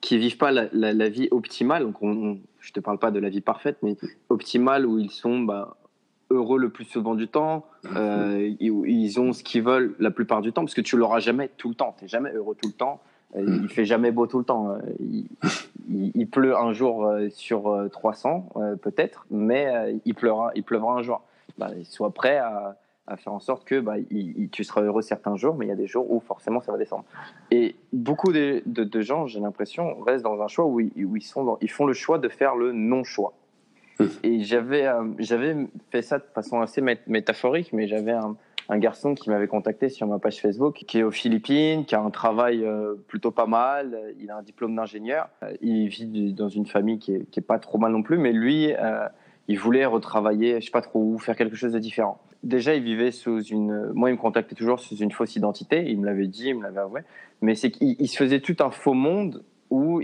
qui vivent pas la, la, la vie optimale. Donc, on, on, je te parle pas de la vie parfaite, mais optimale où ils sont bah, heureux le plus souvent du temps, euh, ils, ont ce qu'ils veulent la plupart du temps, parce que tu l'auras jamais tout le temps. T'es jamais heureux tout le temps. Euh, il fait jamais beau tout le temps. Il, il, il pleut un jour euh, sur 300 euh, peut-être, mais il pleuvra, il pleuvra un jour. Bah, sois prêt à, à, faire en sorte que bah, il, tu seras heureux certains jours, mais il y a des jours où forcément ça va descendre. Et beaucoup de, de, de gens, j'ai l'impression, restent dans un choix où, ils, où ils, sont dans, ils font le choix de faire le non-choix. Et j'avais euh, j'avais fait ça de façon assez métaphorique, mais j'avais un, un garçon qui m'avait contacté sur ma page Facebook, qui est aux Philippines, qui a un travail euh, plutôt pas mal, il a un diplôme d'ingénieur, il vit dans une famille qui est, qui est, pas trop mal non plus, mais lui, euh, il voulait retravailler, je sais pas trop où, faire quelque chose de différent. Déjà, il vivait sous une, moi, il me contactait toujours sous une fausse identité, il me l'avait dit, il me l'avait avoué, mais c'est qu'il il se faisait tout un faux monde où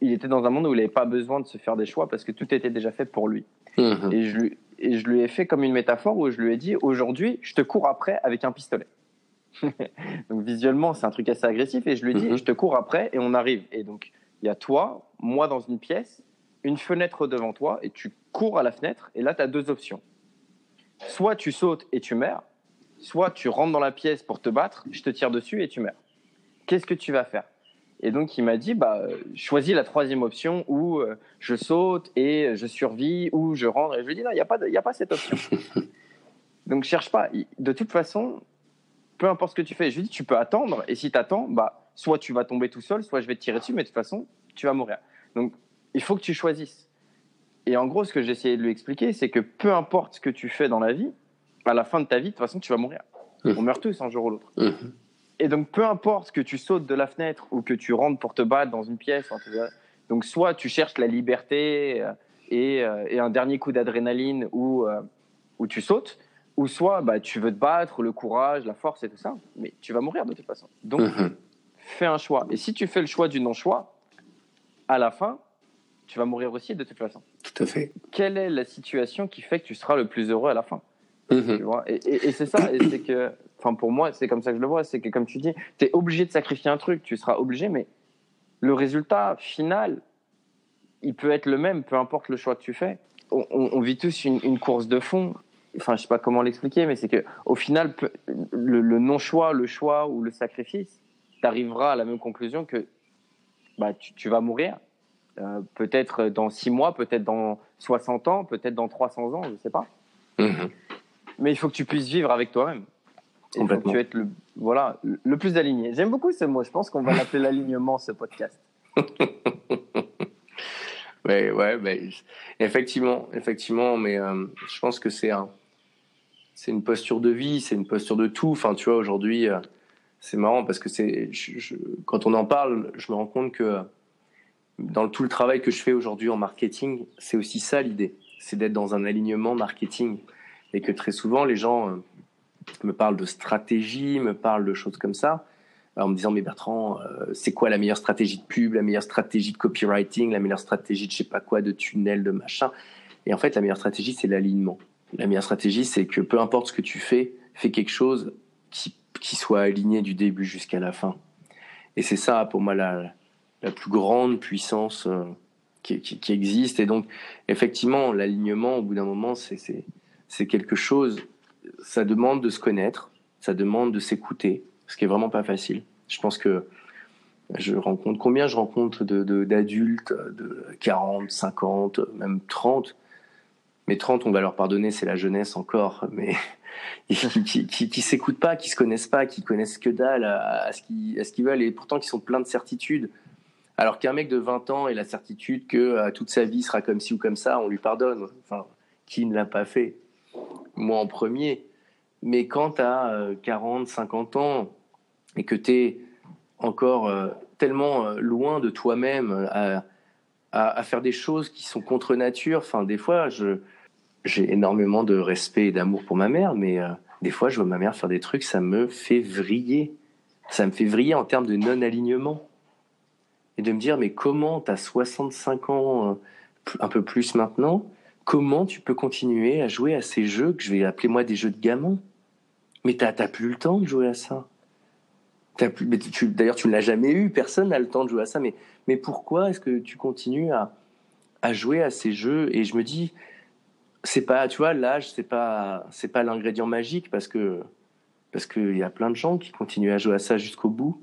il était dans un monde où il n'avait pas besoin de se faire des choix parce que tout était déjà fait pour lui. Mmh. Et, je lui et je lui ai fait comme une métaphore où je lui ai dit aujourd'hui, je te cours après avec un pistolet. donc visuellement, c'est un truc assez agressif et je lui ai dit, mmh. je te cours après et on arrive. Et donc, il y a toi, moi dans une pièce, une fenêtre devant toi et tu cours à la fenêtre et là, tu as deux options. Soit tu sautes et tu meurs, soit tu rentres dans la pièce pour te battre, je te tire dessus et tu meurs. Qu'est-ce que tu vas faire? Et donc, il m'a dit, bah, choisis la troisième option où euh, je saute et je survis, ou je rentre. Et je lui ai dit, non, il n'y a, pas a pas cette option. donc, cherche pas. De toute façon, peu importe ce que tu fais, je lui ai dit, tu peux attendre. Et si tu attends, bah, soit tu vas tomber tout seul, soit je vais te tirer dessus, mais de toute façon, tu vas mourir. Donc, il faut que tu choisisses. Et en gros, ce que j'ai essayé de lui expliquer, c'est que peu importe ce que tu fais dans la vie, à la fin de ta vie, de toute façon, tu vas mourir. On meurt tous un jour ou l'autre. Et donc, peu importe que tu sautes de la fenêtre ou que tu rentres pour te battre dans une pièce, donc soit tu cherches la liberté et, et un dernier coup d'adrénaline où, où tu sautes, ou soit bah, tu veux te battre, le courage, la force et tout ça, mais tu vas mourir de toute façon. Donc, mhm. fais un choix. Et si tu fais le choix du non-choix, à la fin, tu vas mourir aussi de toute façon. Tout à fait. Quelle est la situation qui fait que tu seras le plus heureux à la fin? Mhm. Et, c'est ça, c'est que, enfin pour moi, c'est comme ça que je le vois, c'est que comme tu dis, tu es obligé de sacrifier un truc, tu seras obligé, mais le résultat final, il peut être le même, peu importe le choix que tu fais. On, vit tous une, une, course de fond enfin je sais pas comment l'expliquer, mais c'est que au final, le, non-choix, le choix ou le sacrifice, tu arriveras à la même conclusion que bah, tu, vas mourir. Euh, peut-être dans 6 mois, peut-être dans 60 ans, peut-être dans 300 ans, je sais pas. Mhm. Mais il faut que tu puisses vivre avec toi-même. Il faut que tu être le, voilà, le plus aligné. J'aime beaucoup ce mot. Je pense qu'on va l'appeler l'alignement, ce podcast. ouais, ouais, effectivement, effectivement, mais euh, je pense que c'est un, c'est une posture de vie, c'est une posture de tout. Enfin, tu vois, aujourd'hui, euh, c'est marrant parce que c'est, quand on en parle, je me rends compte que dans tout le travail que je fais aujourd'hui en marketing, c'est aussi ça l'idée, c'est d'être dans un alignement marketing. Et que très souvent, les gens euh, me parlent de stratégie, me parlent de choses comme ça, en me disant, mais Bertrand, euh, c'est quoi la meilleure stratégie de pub, la meilleure stratégie de copywriting, la meilleure stratégie de je sais pas quoi, de tunnel, de machin? Et en fait, la meilleure stratégie, c'est l'alignement. La meilleure stratégie, c'est que peu importe ce que tu fais, fais quelque chose qui, qui soit aligné du début jusqu'à la fin. Et c'est ça, pour moi, la, la plus grande puissance euh, qui, qui, qui, existe. Et donc, effectivement, l'alignement, au bout d'un moment, c'est quelque chose, ça demande de se connaître, ça demande de s'écouter, ce qui est vraiment pas facile. Je pense que je rencontre combien je rencontre d'adultes de, de 40, 50, même 30 mais 30, on va leur pardonner, c'est la jeunesse encore, mais qui, qui, s'écoutent pas, qui se connaissent pas, qui connaissent que dalle à, ce qu'ils veulent, et pourtant qui sont pleins de certitudes. Alors qu'un mec de 20 ans ait la certitude que euh, toute sa vie sera comme ci ou comme ça, on lui pardonne. Enfin, qui ne l'a pas fait? Moi en premier. Mais quand tu as 40, 50 ans et que tu es encore euh, tellement euh, loin de toi-même à, faire des choses qui sont contre nature, enfin, des fois, j'ai énormément de respect et d'amour pour ma mère, mais euh, des fois, je vois ma mère faire des trucs, ça me fait vriller. Ça me fait vriller en termes de non-alignement. Et de me dire, mais comment, tu as 65 ans, euh, un peu plus maintenant, comment tu peux continuer à jouer à ces jeux que je vais appeler moi des jeux de gamins? Mais tu n'as plus le temps de jouer à ça. D'ailleurs, tu ne l'as jamais eu, personne n'a le temps de jouer à ça, mais, mais pourquoi est-ce que tu continues à, à jouer à ces jeux? Et je me dis, c'est pas, tu vois, l'âge, c'est pas, c'est pas l'ingrédient magique parce que, parce qu'il y a plein de gens qui continuent à jouer à ça jusqu'au bout,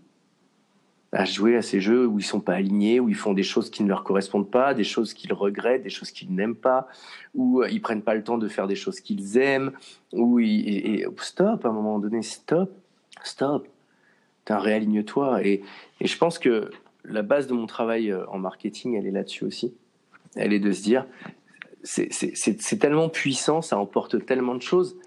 à jouer à ces jeux où ils sont pas alignés, où ils font des choses qui ne leur correspondent pas, des choses qu'ils regrettent, des choses qu'ils n'aiment pas, où ils prennent pas le temps de faire des choses qu'ils aiment, où ils, stop, à un moment donné, stop, stop, réaligne-toi. Et, et je pense que la base de mon travail euh, en marketing, elle est là-dessus aussi. Elle est de se dire, c'est tellement puissant, ça emporte tellement de choses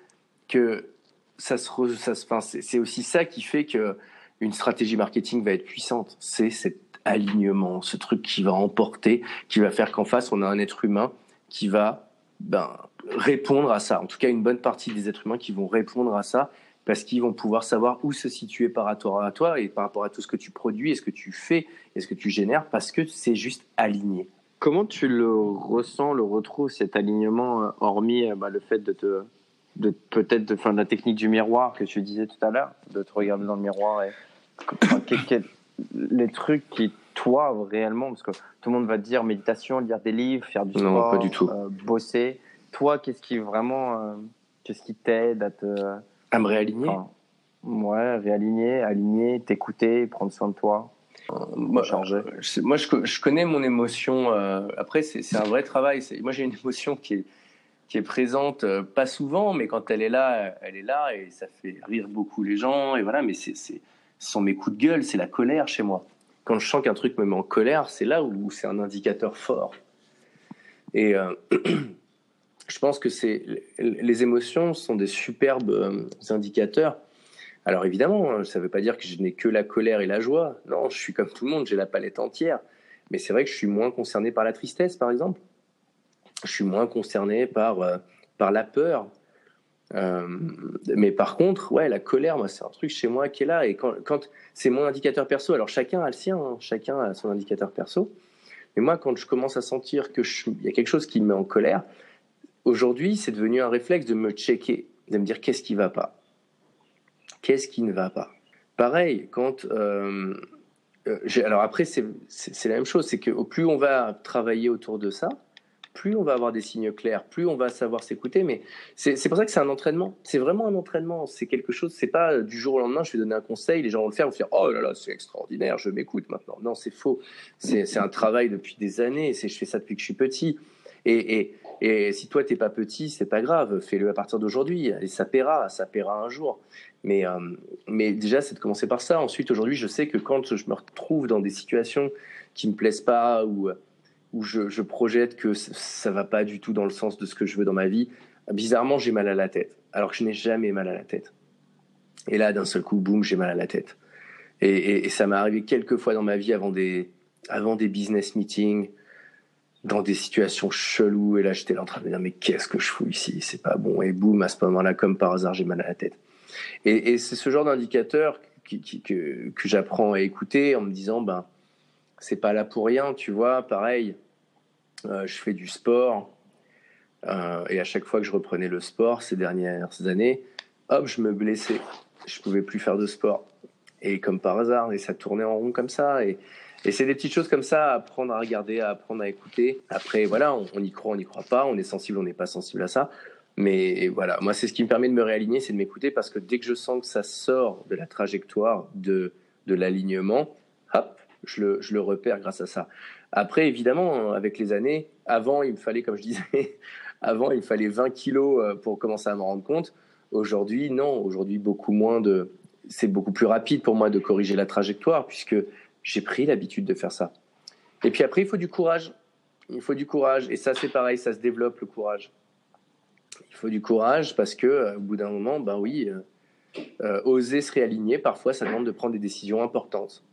que ça se, ça c'est aussi ça qui fait que une stratégie marketing va être puissante. C'est cet alignement, ce truc qui va emporter, qui va faire qu'en face on a un être humain qui va ben, répondre à ça. En tout cas, une bonne partie des êtres humains qui vont répondre à ça parce qu'ils vont pouvoir savoir où se situer par rapport à toi et par rapport à tout ce que tu produis et ce que tu fais et ce que tu génères parce que c'est juste aligné. Comment tu le ressens, le retrouves, cet alignement, euh, hormis euh, bah, le fait de te. De, peut-être de, fin, de la technique du miroir que tu disais tout à l'heure, de te regarder dans le miroir et. les trucs qui, toi, réellement, parce que tout le monde va te dire méditation, lire des livres, faire du sport, pas du tout. Euh, bosser. Toi, qu'est-ce qui vraiment. qu'est-ce qui t'aide à te. À me réaligner? Ouais, réaligner, aligner, t'écouter, prendre soin de toi. Moi, je, moi, je, connais mon émotion. Euh, après, c'est un vrai travail. Moi, j'ai une émotion qui est, qui est présente, euh, pas souvent, mais quand elle est là, elle est là et ça fait rire beaucoup les gens. Et voilà, mais c'est, ce sont mes coups de gueule, c'est la colère chez moi. Quand je sens qu'un truc me met en colère, c'est là où c'est un indicateur fort. Et euh, je pense que c'est les émotions sont des superbes indicateurs alors évidemment, hein, ça ne veut pas dire que je n'ai que la colère et la joie. Non, je suis comme tout le monde, j'ai la palette entière. Mais c'est vrai que je suis moins concerné par la tristesse, par exemple. Je suis moins concerné par, euh, par la peur. Euh, mais par contre, ouais, la colère, moi, c'est un truc chez moi qui est là. Et quand, quand c'est mon indicateur perso, alors chacun a le sien, hein, chacun a son indicateur perso. Mais moi, quand je commence à sentir que il y a quelque chose qui me met en colère, aujourd'hui, c'est devenu un réflexe de me checker, de me dire qu'est-ce qui va pas, qu'est-ce qui ne va pas? Pareil, quand euh, alors après, c'est la même chose, c'est que plus on va travailler autour de ça, plus on va avoir des signes clairs, plus on va savoir s'écouter. Mais c'est pour ça que c'est un entraînement. C'est vraiment un entraînement. C'est quelque chose. C'est pas du jour au lendemain. Je vais donner un conseil, les gens vont le faire, vont dire oh là là, c'est extraordinaire, je m'écoute maintenant. Non, c'est faux. C'est un travail depuis des années. Je fais ça depuis que je suis petit. Et, et, et si toi t'es pas petit, c'est pas grave. Fais-le à partir d'aujourd'hui. Et ça paiera, ça paiera un jour. Mais, euh, mais déjà, c'est de commencer par ça. Ensuite, aujourd'hui, je sais que quand je me retrouve dans des situations qui me plaisent pas ou où je, projette que ça va pas du tout dans le sens de ce que je veux dans ma vie, bizarrement, j'ai mal à la tête. Alors que je n'ai jamais mal à la tête. Et là, d'un seul coup, boum, j'ai mal à la tête. Et, ça m'est arrivé quelques fois dans ma vie avant des, avant des business meetings, dans des situations cheloues. Et là, j'étais en train de me dire, mais qu'est-ce que je fous ici? C'est pas bon. Et boum, à ce moment-là, comme par hasard, j'ai mal à la tête. Et, c'est ce genre d'indicateur que j'apprends à écouter en me disant, ben, c'est pas là pour rien, tu vois. Pareil, euh, je fais du sport. Euh, et à chaque fois que je reprenais le sport ces dernières années, hop, je me blessais. Je pouvais plus faire de sport. Et comme par hasard, et ça tournait en rond comme ça. Et, c'est des petites choses comme ça à apprendre à regarder, à apprendre à écouter. Après, voilà, on, y croit, on n'y croit pas, on est sensible, on n'est pas sensible à ça. Mais voilà, moi, c'est ce qui me permet de me réaligner, c'est de m'écouter parce que dès que je sens que ça sort de la trajectoire de, de l'alignement, hop, je le, repère grâce à ça. Après, évidemment, avec les années, avant, il me fallait, comme je disais, avant, il me fallait 20 kilos euh, pour commencer à m'en rendre compte. Aujourd'hui, non. Aujourd'hui, beaucoup moins de. C'est beaucoup plus rapide pour moi de corriger la trajectoire puisque j'ai pris l'habitude de faire ça. Et puis après, il faut du courage. Il faut du courage. Et ça, c'est pareil, ça se développe le courage. Il faut du courage parce que, euh, au bout d'un moment, ben oui, euh, oser se réaligner, parfois, ça demande de prendre des décisions importantes.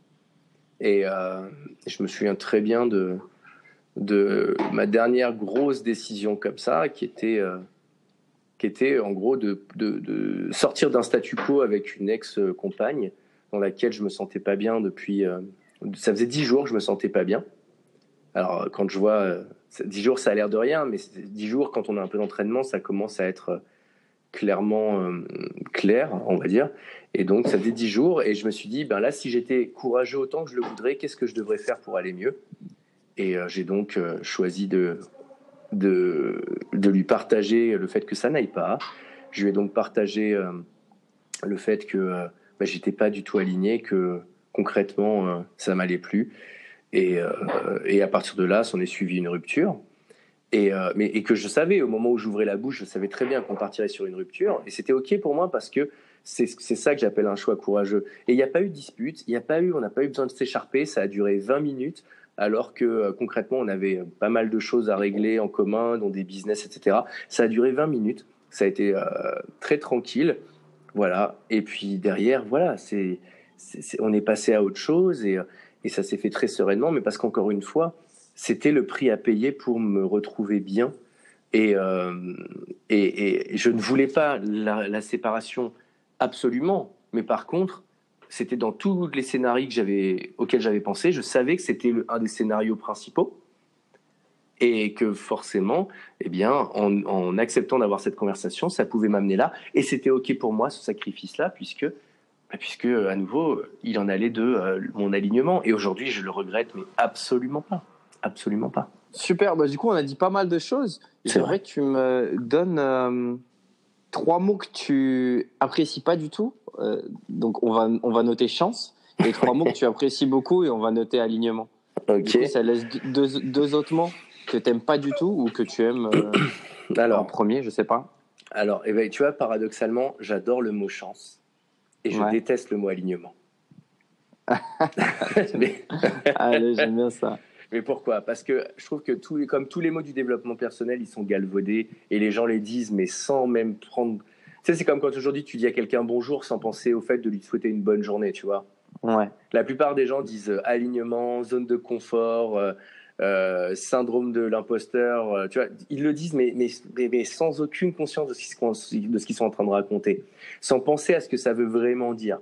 Et euh, je me souviens très bien de, de ma dernière grosse décision comme ça, qui était, euh, qui était en gros de, de, sortir d'un statu quo avec une ex-compagne dans laquelle je me sentais pas bien depuis. Euh, ça faisait dix jours que je me sentais pas bien. Alors quand je vois dix jours, ça a l'air de rien, mais dix jours quand on a un peu d'entraînement, ça commence à être clairement euh, clair, on va dire. Et donc, ça faisait dix jours. Et je me suis dit, ben là, si j'étais courageux autant que je le voudrais, qu'est-ce que je devrais faire pour aller mieux? Et euh, j'ai donc euh, choisi de, de, de, lui partager le fait que ça n'aille pas. Je lui ai donc partagé le fait que ben, j'étais pas du tout aligné, que concrètement, ça m'allait plus. Et, et à partir de là, s'en est suivi une rupture. Et, euh, mais, que je savais, au moment où j'ouvrais la bouche, je savais très bien qu'on partirait sur une rupture. Et c'était OK pour moi parce que c'est ça que j'appelle un choix courageux. Et il n'y a pas eu de dispute, il a pas eu, on n'a pas eu besoin de s'écharper. Ça a duré 20 minutes, alors que euh, concrètement, on avait pas mal de choses à régler en commun, dans des business, etc. Ça a duré 20 minutes. Ça a été euh, très tranquille. Voilà. Et puis derrière, voilà, c'est, on est passé à autre chose et, et ça s'est fait très sereinement. Mais parce qu'encore une fois, c'était le prix à payer pour me retrouver bien. Et, euh, et, je ne voulais pas la, séparation absolument, mais par contre, c'était dans tous les scénarios que auxquels j'avais pensé. Je savais que c'était un des scénarios principaux et que forcément, eh bien, en, acceptant d'avoir cette conversation, ça pouvait m'amener là. Et c'était ok pour moi ce sacrifice-là, puisque, bah, puisque à nouveau, il en allait de euh, mon alignement. Et aujourd'hui, je le regrette, mais absolument pas. Absolument pas. Super, bah, du coup on a dit pas mal de choses. C'est vrai. que tu me donnes euh, trois mots que tu apprécies pas du tout. Euh, donc on va, on va noter chance. Et trois mots que tu apprécies beaucoup et on va noter alignement. Ok. ça laisse deux, deux autres mots que tu n'aimes pas du tout ou que tu aimes euh, Alors, en premier, je sais pas. Alors, eh ben, tu vois, paradoxalement, j'adore le mot chance et je déteste le mot alignement. Allez, j'aime bien ça. Mais pourquoi? Parce que je trouve que tous, comme tous les mots du développement personnel, ils sont galvaudés et les gens les disent, mais sans même prendre. Tu sais, c'est comme quand aujourd'hui tu dis à quelqu'un bonjour sans penser au fait de lui souhaiter une bonne journée, tu vois? Ouais. La plupart des gens disent euh, alignement, zone de confort, euh, euh, syndrome de l'imposteur. Tu vois, ils le disent, mais, mais, mais, sans aucune conscience de ce qu'ils sont en train de raconter, sans penser à ce que ça veut vraiment dire.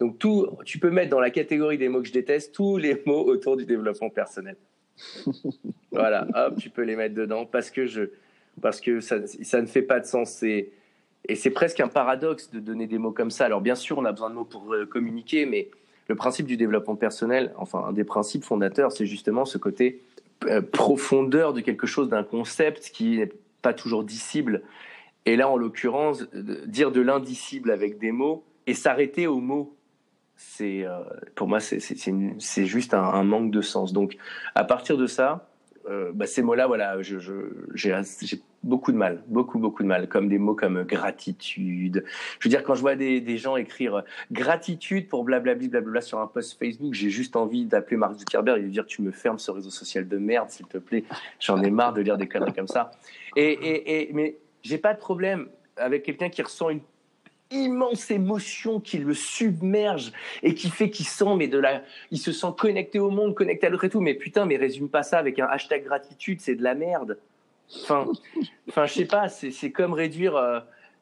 Donc tout, tu peux mettre dans la catégorie des mots que je déteste tous les mots autour du développement personnel. Voilà, hop, tu peux les mettre dedans parce que je, parce que ça, ça ne fait pas de sens. Et, et c'est presque un paradoxe de donner des mots comme ça. Alors bien sûr, on a besoin de mots pour euh, communiquer, mais le principe du développement personnel, enfin un des principes fondateurs, c'est justement ce côté euh, profondeur de quelque chose, d'un concept qui n'est pas toujours dissible. Et là, en l'occurrence, dire de l'indicible avec des mots et s'arrêter aux mots, c'est euh, pour moi c'est juste un, manque de sens. Donc à partir de ça, euh, bah, ces mots-là, voilà, j'ai beaucoup de mal, beaucoup, beaucoup de mal, comme des mots comme gratitude. Je veux dire, quand je vois des, gens écrire gratitude pour blablabla, blablabla sur un post Facebook, j'ai juste envie d'appeler Mark Zuckerberg et de dire tu me fermes ce réseau social de merde, s'il te plaît. J'en ai marre de lire des conneries comme ça. Et mais j'ai pas de problème avec quelqu'un qui ressent une immense émotion qui le submerge et qui fait qu'il sent mais de la il se sent connecté au monde connecté à l'autre et tout. Mais putain mais résume pas ça avec un hashtag gratitude c'est de la merde. Enfin enfin je sais pas c'est comme réduire euh,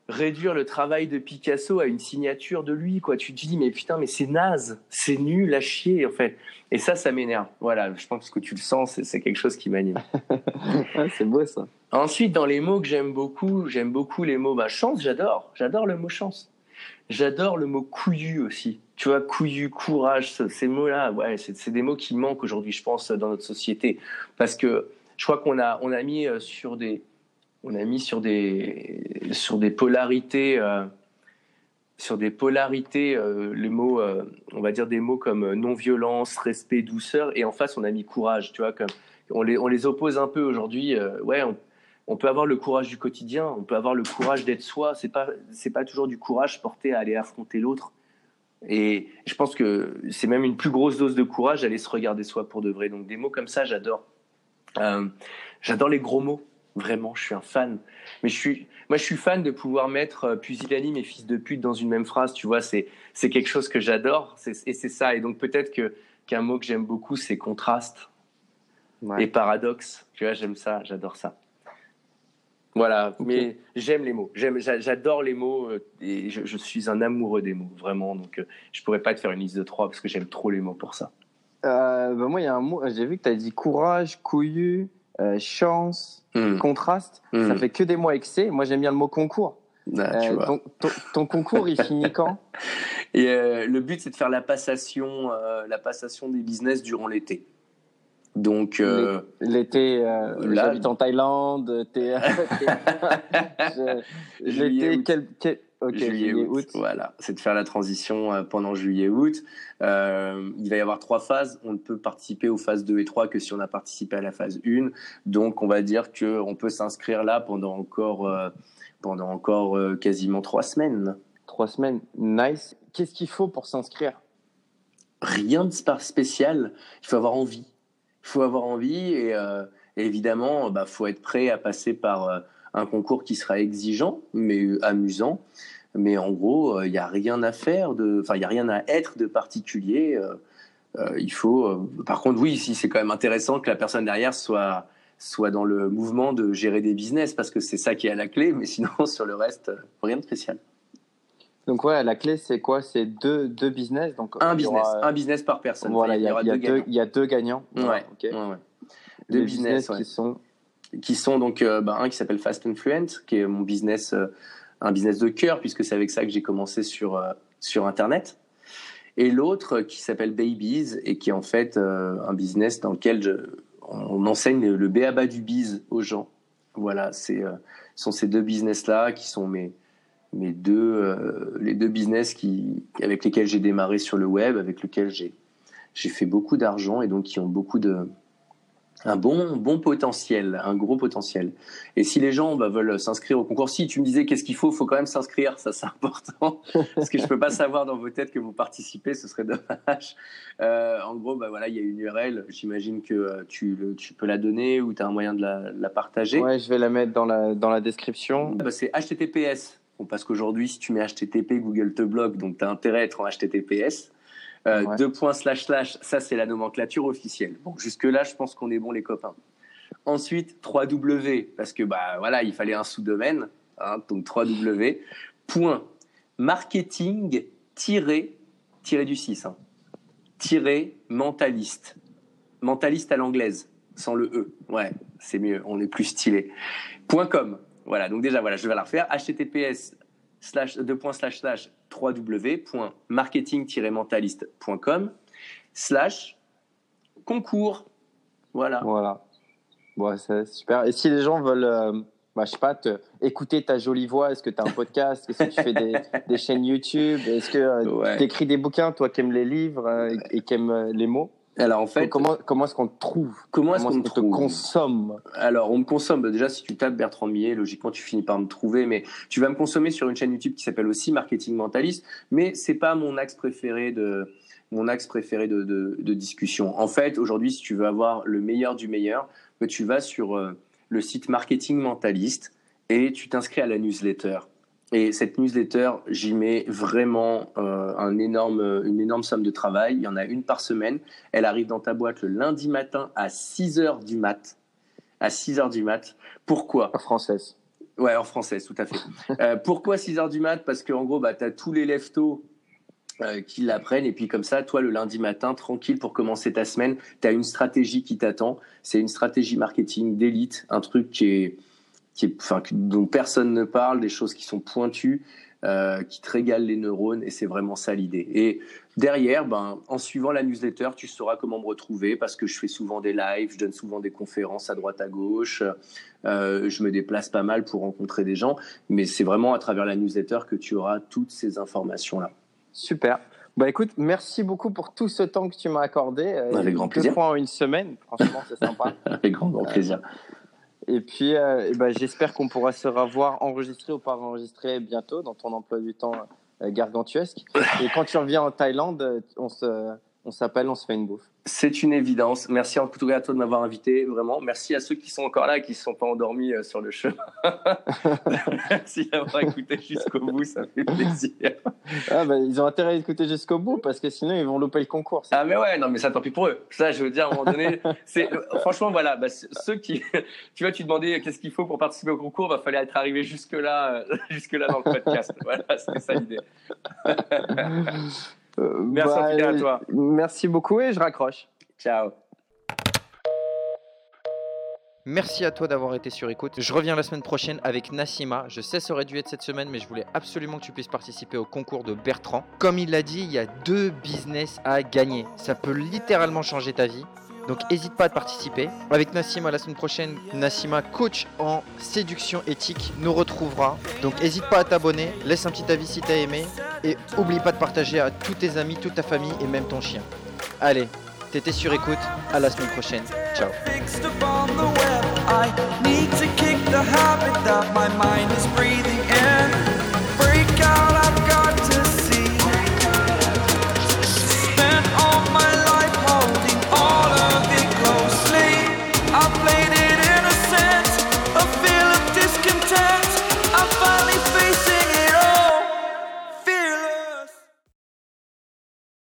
réduire le travail de Picasso à une signature de lui quoi. Tu te dis mais putain mais c'est naze c'est nul à chier en fait. Et ça ça m'énerve. Voilà je pense que tu le sens c'est quelque chose qui m'anime. C'est beau ça Ensuite, dans les mots que j'aime beaucoup, j'aime beaucoup les mots bah, chance, j'adore. J'adore le mot chance. J'adore le mot couillu aussi. Tu vois, couillu, courage, ces mots-là, ouais, c'est des mots qui manquent aujourd'hui, je pense, dans notre société. Parce que je crois qu'on a, on a mis euh, sur des, on a mis sur des, sur des polarités, euh, sur des polarités, euh, les mots, on va dire des mots comme non-violence, respect, douceur, et en face, on a mis courage, tu vois, comme on les, on les oppose un peu aujourd'hui. ouais, on, on peut avoir le courage du quotidien, on peut avoir le courage d'être soi. C'est pas c'est pas toujours du courage porté à aller affronter l'autre. Et je pense que c'est même une plus grosse dose de courage d'aller se regarder soi pour de vrai. Donc des mots comme ça, j'adore. Euh, j'adore les gros mots. Vraiment, je suis un fan. Mais je suis, moi, je suis fan de pouvoir mettre euh, pusillanime et fils de pute dans une même phrase. Tu vois, c'est c'est quelque chose que j'adore. Et c'est ça. Et donc peut-être que qu'un mot que j'aime beaucoup, c'est contraste et paradoxe. Tu vois, j'aime ça. J'adore ça. Voilà, mais j'aime les mots. J'aime, j'adore les mots euh, et je, suis un amoureux des mots, vraiment. Donc, euh, je pourrais pas te faire une liste de trois parce que j'aime trop les mots pour ça. Euh, bah, moi, il y a un mot. J'ai vu que tu as dit courage, couillu, chance, hmm. contraste. Ça hmm. fait que des mots excès. Moi, j'aime bien le mot concours. Ah, ton, concours, il finit quand? Et le but, c'est de faire la passation, la passation des business durant l'été. Donc euh, l'été, euh, j'habite en Thaïlande. L'été, quel, quel... juillet, août. Voilà, c'est de faire la transition euh, pendant juillet août. Euh, il va y avoir trois phases. On ne peut participer aux phases 2 et 3 que si on a participé à la phase 1. Donc on va dire que on peut s'inscrire là pendant encore euh, pendant encore euh, quasiment trois semaines. Trois semaines, nice. Qu'est-ce qu'il faut pour s'inscrire? Rien de spécial. Il faut avoir envie faut avoir envie et, euh, évidemment, bah, faut être prêt à passer par euh, un concours qui sera exigeant, mais amusant. Mais en gros, il n'y a rien à faire, enfin, il n'y a rien à être de particulier. Euh, il faut, par contre, oui, si c'est quand même intéressant que la personne derrière soit, soit dans le mouvement de gérer des business, parce que c'est ça qui est à la clé, mais sinon, sur le reste, rien de spécial. Donc ouais, la clé c'est quoi? C'est deux, deux business. Donc un business, un business par personne. Voilà, il y, a, deux, il y, a deux gagnants. Ouais. ouais, ouais. Deux business, qui sont qui sont donc euh, bah, un qui s'appelle Fast and Fluent, qui est mon business, euh, un business de cœur puisque c'est avec ça que j'ai commencé sur euh, sur internet. Et l'autre qui s'appelle Babies et qui est en fait un business dans lequel je, on enseigne le béaba du biz aux gens. Voilà, c'est sont ces deux business là qui sont mes mes deux, euh, les deux business qui, avec lesquels j'ai démarré sur le web, avec lesquels j'ai, j'ai fait beaucoup d'argent et donc qui ont beaucoup de, un bon, bon potentiel, un gros potentiel. Et si les gens bah, veulent s'inscrire au concours, si tu me disais qu'est-ce qu'il faut, faut quand même s'inscrire, ça c'est important, parce que je peux pas savoir dans vos têtes que vous participez, ce serait dommage. Euh, en gros, bah voilà, il y a une URL, j'imagine que euh, tu, tu peux la donner ou tu as un moyen de la, la, partager. Ouais, je vais la mettre dans la, dans la description. Bah, c'est https parce qu'aujourd'hui, si tu mets HTTP, Google te bloque, donc tu as intérêt à être en HTTPS. Euh, deux points slash slash, ça c'est la nomenclature officielle. Bon, jusque-là, je pense qu'on est bon les copains. Ensuite, 3W, parce que bah voilà, il fallait un sous-domaine, hein, donc 3W, point marketing tiré, tiré du 6, hein, tiré mentaliste. Mentaliste à l'anglaise, sans le E. Ouais, c'est mieux, on est plus stylé. Point .com. Voilà, donc déjà, voilà, je vais la refaire. https slash, slash slash www.marketing-mentaliste.com slash concours. Voilà. Voilà. Bon, c'est super. Et si les gens veulent, euh, bah, je sais pas, te, écouter ta jolie voix, est-ce que tu as un podcast? Est-ce que tu fais des, des chaînes YouTube? Est-ce que euh, tu écris des bouquins, toi qui aimes les livres euh, et qui aimes les mots? Alors en fait, comment comment est-ce qu'on te trouve? Comment est-ce qu'on te consomme? Alors on me consomme. Bah, déjà, si tu tapes Bertrand Millet, logiquement tu finis par me trouver, mais tu vas me consommer sur une chaîne YouTube qui s'appelle aussi Marketing Mentaliste. Mais c'est pas mon axe préféré de mon axe préféré de, de, discussion. En fait, aujourd'hui, si tu veux avoir le meilleur du meilleur, bah, tu vas sur euh, le site Marketing Mentaliste et tu t'inscris à la newsletter. Et cette newsletter, j'y mets vraiment euh, un énorme, une énorme somme de travail. Il y en a une par semaine. Elle arrive dans ta boîte le lundi matin à 6 heures du mat. À 6 heures du mat. Pourquoi? En française. Ouais, en française, tout à fait. euh, pourquoi 6 heures du mat? Parce qu'en gros, bah, tu as tous les leftos euh, qui l'apprennent et puis comme ça, toi, le lundi matin, tranquille pour commencer ta semaine, tu as une stratégie qui t'attend. C'est une stratégie marketing d'élite, un truc qui est qui enfin, dont personne ne parle, des choses qui sont pointues, euh, qui te régalent les neurones, et c'est vraiment ça l'idée. Et derrière, ben, en suivant la newsletter, tu sauras comment me retrouver parce que je fais souvent des lives, je donne souvent des conférences à droite à gauche, euh, je me déplace pas mal pour rencontrer des gens, mais c'est vraiment à travers la newsletter que tu auras toutes ces informations-là. Super. Bah écoute, merci beaucoup pour tout ce temps que tu m'as accordé. Euh, Avec grand plaisir. Deux fois en une semaine, franchement, c'est sympa. Avec grand, grand plaisir. Et puis, euh, bah, j'espère qu'on pourra se revoir enregistré ou pas enregistré bientôt dans ton emploi du temps euh, gargantuesque. Et quand tu reviens en Thaïlande, on se, on s'appelle, on se fait une bouffe. C'est une évidence. Merci en tout cas à toi de m'avoir invité, vraiment. Merci à ceux qui sont encore là, qui ne se sont pas endormis euh, sur le chemin. Merci d'avoir écouté jusqu'au bout, ça fait plaisir. Ah, bah, ils ont intérêt à écouter jusqu'au bout parce que sinon ils vont louper le concours. Ah mais ouais, non mais ça tant pis pour eux. Ça, je veux dire à un moment donné, c'est franchement voilà, bah, ceux qui, tu vois, tu demandais qu'est-ce qu'il faut pour participer au concours, il va falloir être arrivé jusque là, euh, jusque là dans le podcast. voilà, c'est ça l'idée. Euh, merci bah, à toi. Merci beaucoup et je raccroche. Ciao. Merci à toi d'avoir été sur écoute. Je reviens la semaine prochaine avec Nassima. Je sais ça aurait dû être cette semaine, mais je voulais absolument que tu puisses participer au concours de Bertrand. Comme il l'a dit, il y a deux business à gagner. Ça peut littéralement changer ta vie. Donc n'hésite pas à participer. Avec Nassima la semaine prochaine, Nassima, coach en séduction éthique, nous retrouvera. Donc n'hésite pas à t'abonner, laisse un petit avis si t'as aimé. Et oublie pas de partager à tous tes amis, toute ta famille et même ton chien. Allez, t'étais sur écoute, à la semaine prochaine. Ciao.